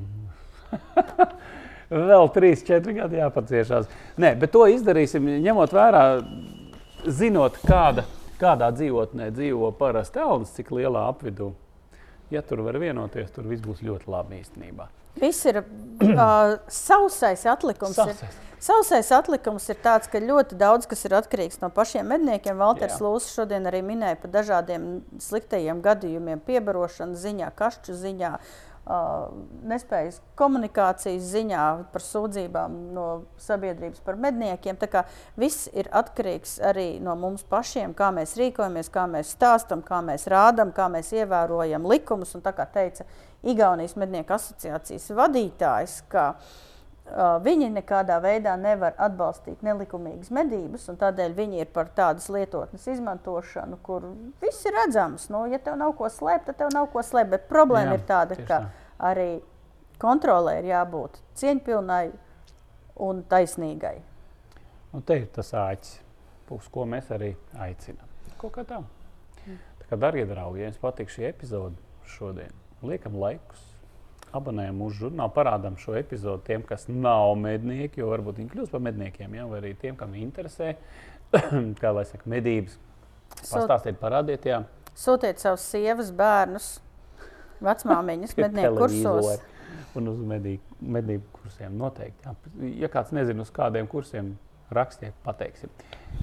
Vēl 3, 4 gadi jāpaciešās. Nē, bet to izdarīsim ņemot vērā, zinot, kāda, kādā dzīvotnē dzīvo parasti elnis, cik lielā apvidū. Ja tur var vienoties, tur viss būs ļoti labi īstenībā. Viss ir uh, sausais atlikums. Ir, Sausais. sausais atlikums ir tāds, ka ļoti daudz kas ir atkarīgs no pašiem medniekiem. Valters. Lūsis šodien arī minēja par dažādiem sliktajiem gadījumiem, piebarošanas ziņā, kašķu ziņā. Uh, nespējas komunikācijas ziņā par sūdzībām no sabiedrības par medniekiem. Viss ir atkarīgs arī no mums pašiem, kā mēs rīkojamies, kā mēs stāstām, kā mēs rādām, kā mēs ievērojam likumus. Un kā teica Igaunijas mednieku asociācijas vadītājs, ka uh, viņi nekādā veidā nevar atbalstīt nelikumīgas medības, un tādēļ viņi ir par tādas lietotnes izmantošanu, kur viss ir redzams. Nu, ja tev nav ko slēpt, tad tev nav ko slēpt. Bet problēma Jā, ir tāda, ka tā. arī kontrolē ir jābūt cieņpilnai un taisnīgai. Un te ir tas āķis, uz ko mēs arī aicinām. Kaut kā tā. Tā kā, darbie draugi, ja jums patīk šī epizode šodien, liekam laikus, abonējam mūsu žurnālu, parādām šo epizodi tiem, kas nav mednieki, jo varbūt viņi kļūs par medniekiem, ja? vai arī tiem, kam interesē kā lai saka, medības. Pastāstiet, parādiet, jā. Sūtiet savus sievas, bērnus, vecmāmiņas, mednieku kursos. Un uz medību, medību kursiem noteikti. Jā. Ja kāds nezina, uz kādiem kursiem rakstiet, pateiksim.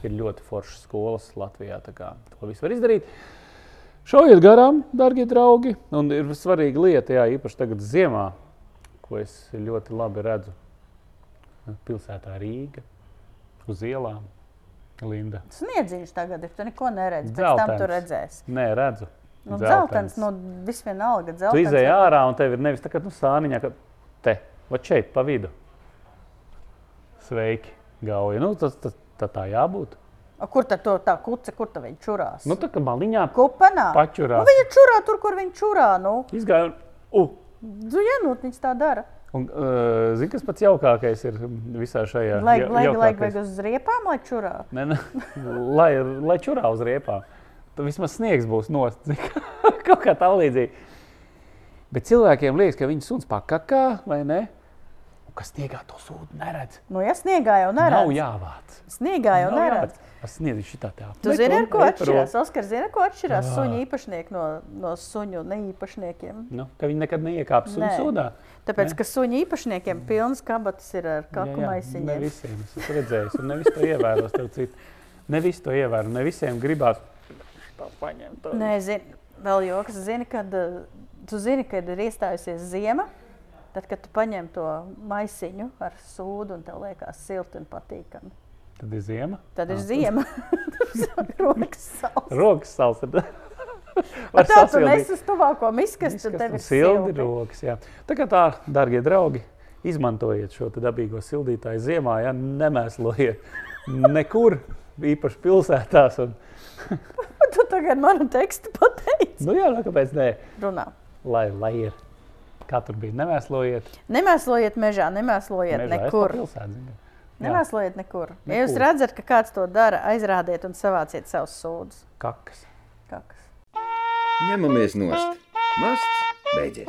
Ir ļoti foršas skolas Latvijā, to visu var izdarīt. Šaujiet garām, darbie draugi. Un ir svarīga lieta, jā, īpaši tagad ziemā, ko es ļoti labi redzu. Pilsētā Rīga, uz ielām, Linda. Sniedziņš tagad ir, tu neko neredzi, pēc tam tu redzēsi. Nē, redzu. Nu, dzeltens, nu, visvienalga Tu dzeltens. izēji ārā un tev ir nevis tā kā nu, sāniņā, ka te, va šeit, pa vidu. Sveiki, gauja. Nu, tas, tas, tā, tā jābūt. Kur tad to tā kuce, kur tad viņa čurās? Nu, tā kā maliņā Kupenā. pačurās. Nu, viņa čurā tur, kur viņa čurā. Nu, Izgāja un, uh, jā, nu, viņš tā dara. un uh, zini, kas pats jaukākais ir visā šajā Lai, ja- lai, lai, vajag uz riepām, lai čurā. Ne, ne, lai, lai čurā uz riepām. Tad vismaz sniegs būs nost. Kaut kā tā līdzīga. Bet cilvēkiem liekas, ka viņi suns pakakā vai ne? Kas sniegā to sūdu neredz. Nu, ja sniegā jau neredz. Nav jāvāc. Sniegā jau Nav neredz. Es sniedzu šitā tā. Tu zini, ar ko atšķirās? Oskars zina, ar ko atšķirās Jā. suņu īpašnieki no, no suņu neīpašniekiem. Nu, ka viņi nekad neiekāps un Nē. sūdā. Tāpēc, Ne? ka suņu īpašniekiem pilns kabatas ir ar kaku jā, Ne maisiņiem. visiem es esmu redzējis, un ne visi to ievēro. starp citu. Ne visi to ievēro, ne visiem gribās tā paņemt. to. Nē, zini, vēl joks. Zini, kad, eh, tu zini, kad ir iestājusies ziema, tad, kad tu paņem to maisiņu ar sūdu un tev liekas silti un patīkami. Tad ir ziema. Tad ir Ah. ziema. Rokas sals. Rokas. Tad Ar tā tu nes uz tuvāko miskastu, tad tev ir silti silti. rokas. Jā. Tā kā tā, darbie draugi, izmantojiet šo dabīgo sildītāju ziemā, ja nemēslojiet nekur, īpaši pilsētās. Un, Tu tagad manu tekstu pateici. nu jā, nu, kāpēc ne? Runā. Lai, lai ir. Kā tur bija? Nemēslojiet. Nemēslojiet mežā, nemēslojiet mežā. nekur. Nemēslojiet nekur. nekur. Ja jūs redzat, ka kāds to dara, aizrādiet un savāciet savus sūdzības. Kakas. Kakas. Ņemamies nost. Mākslinieks beidzies.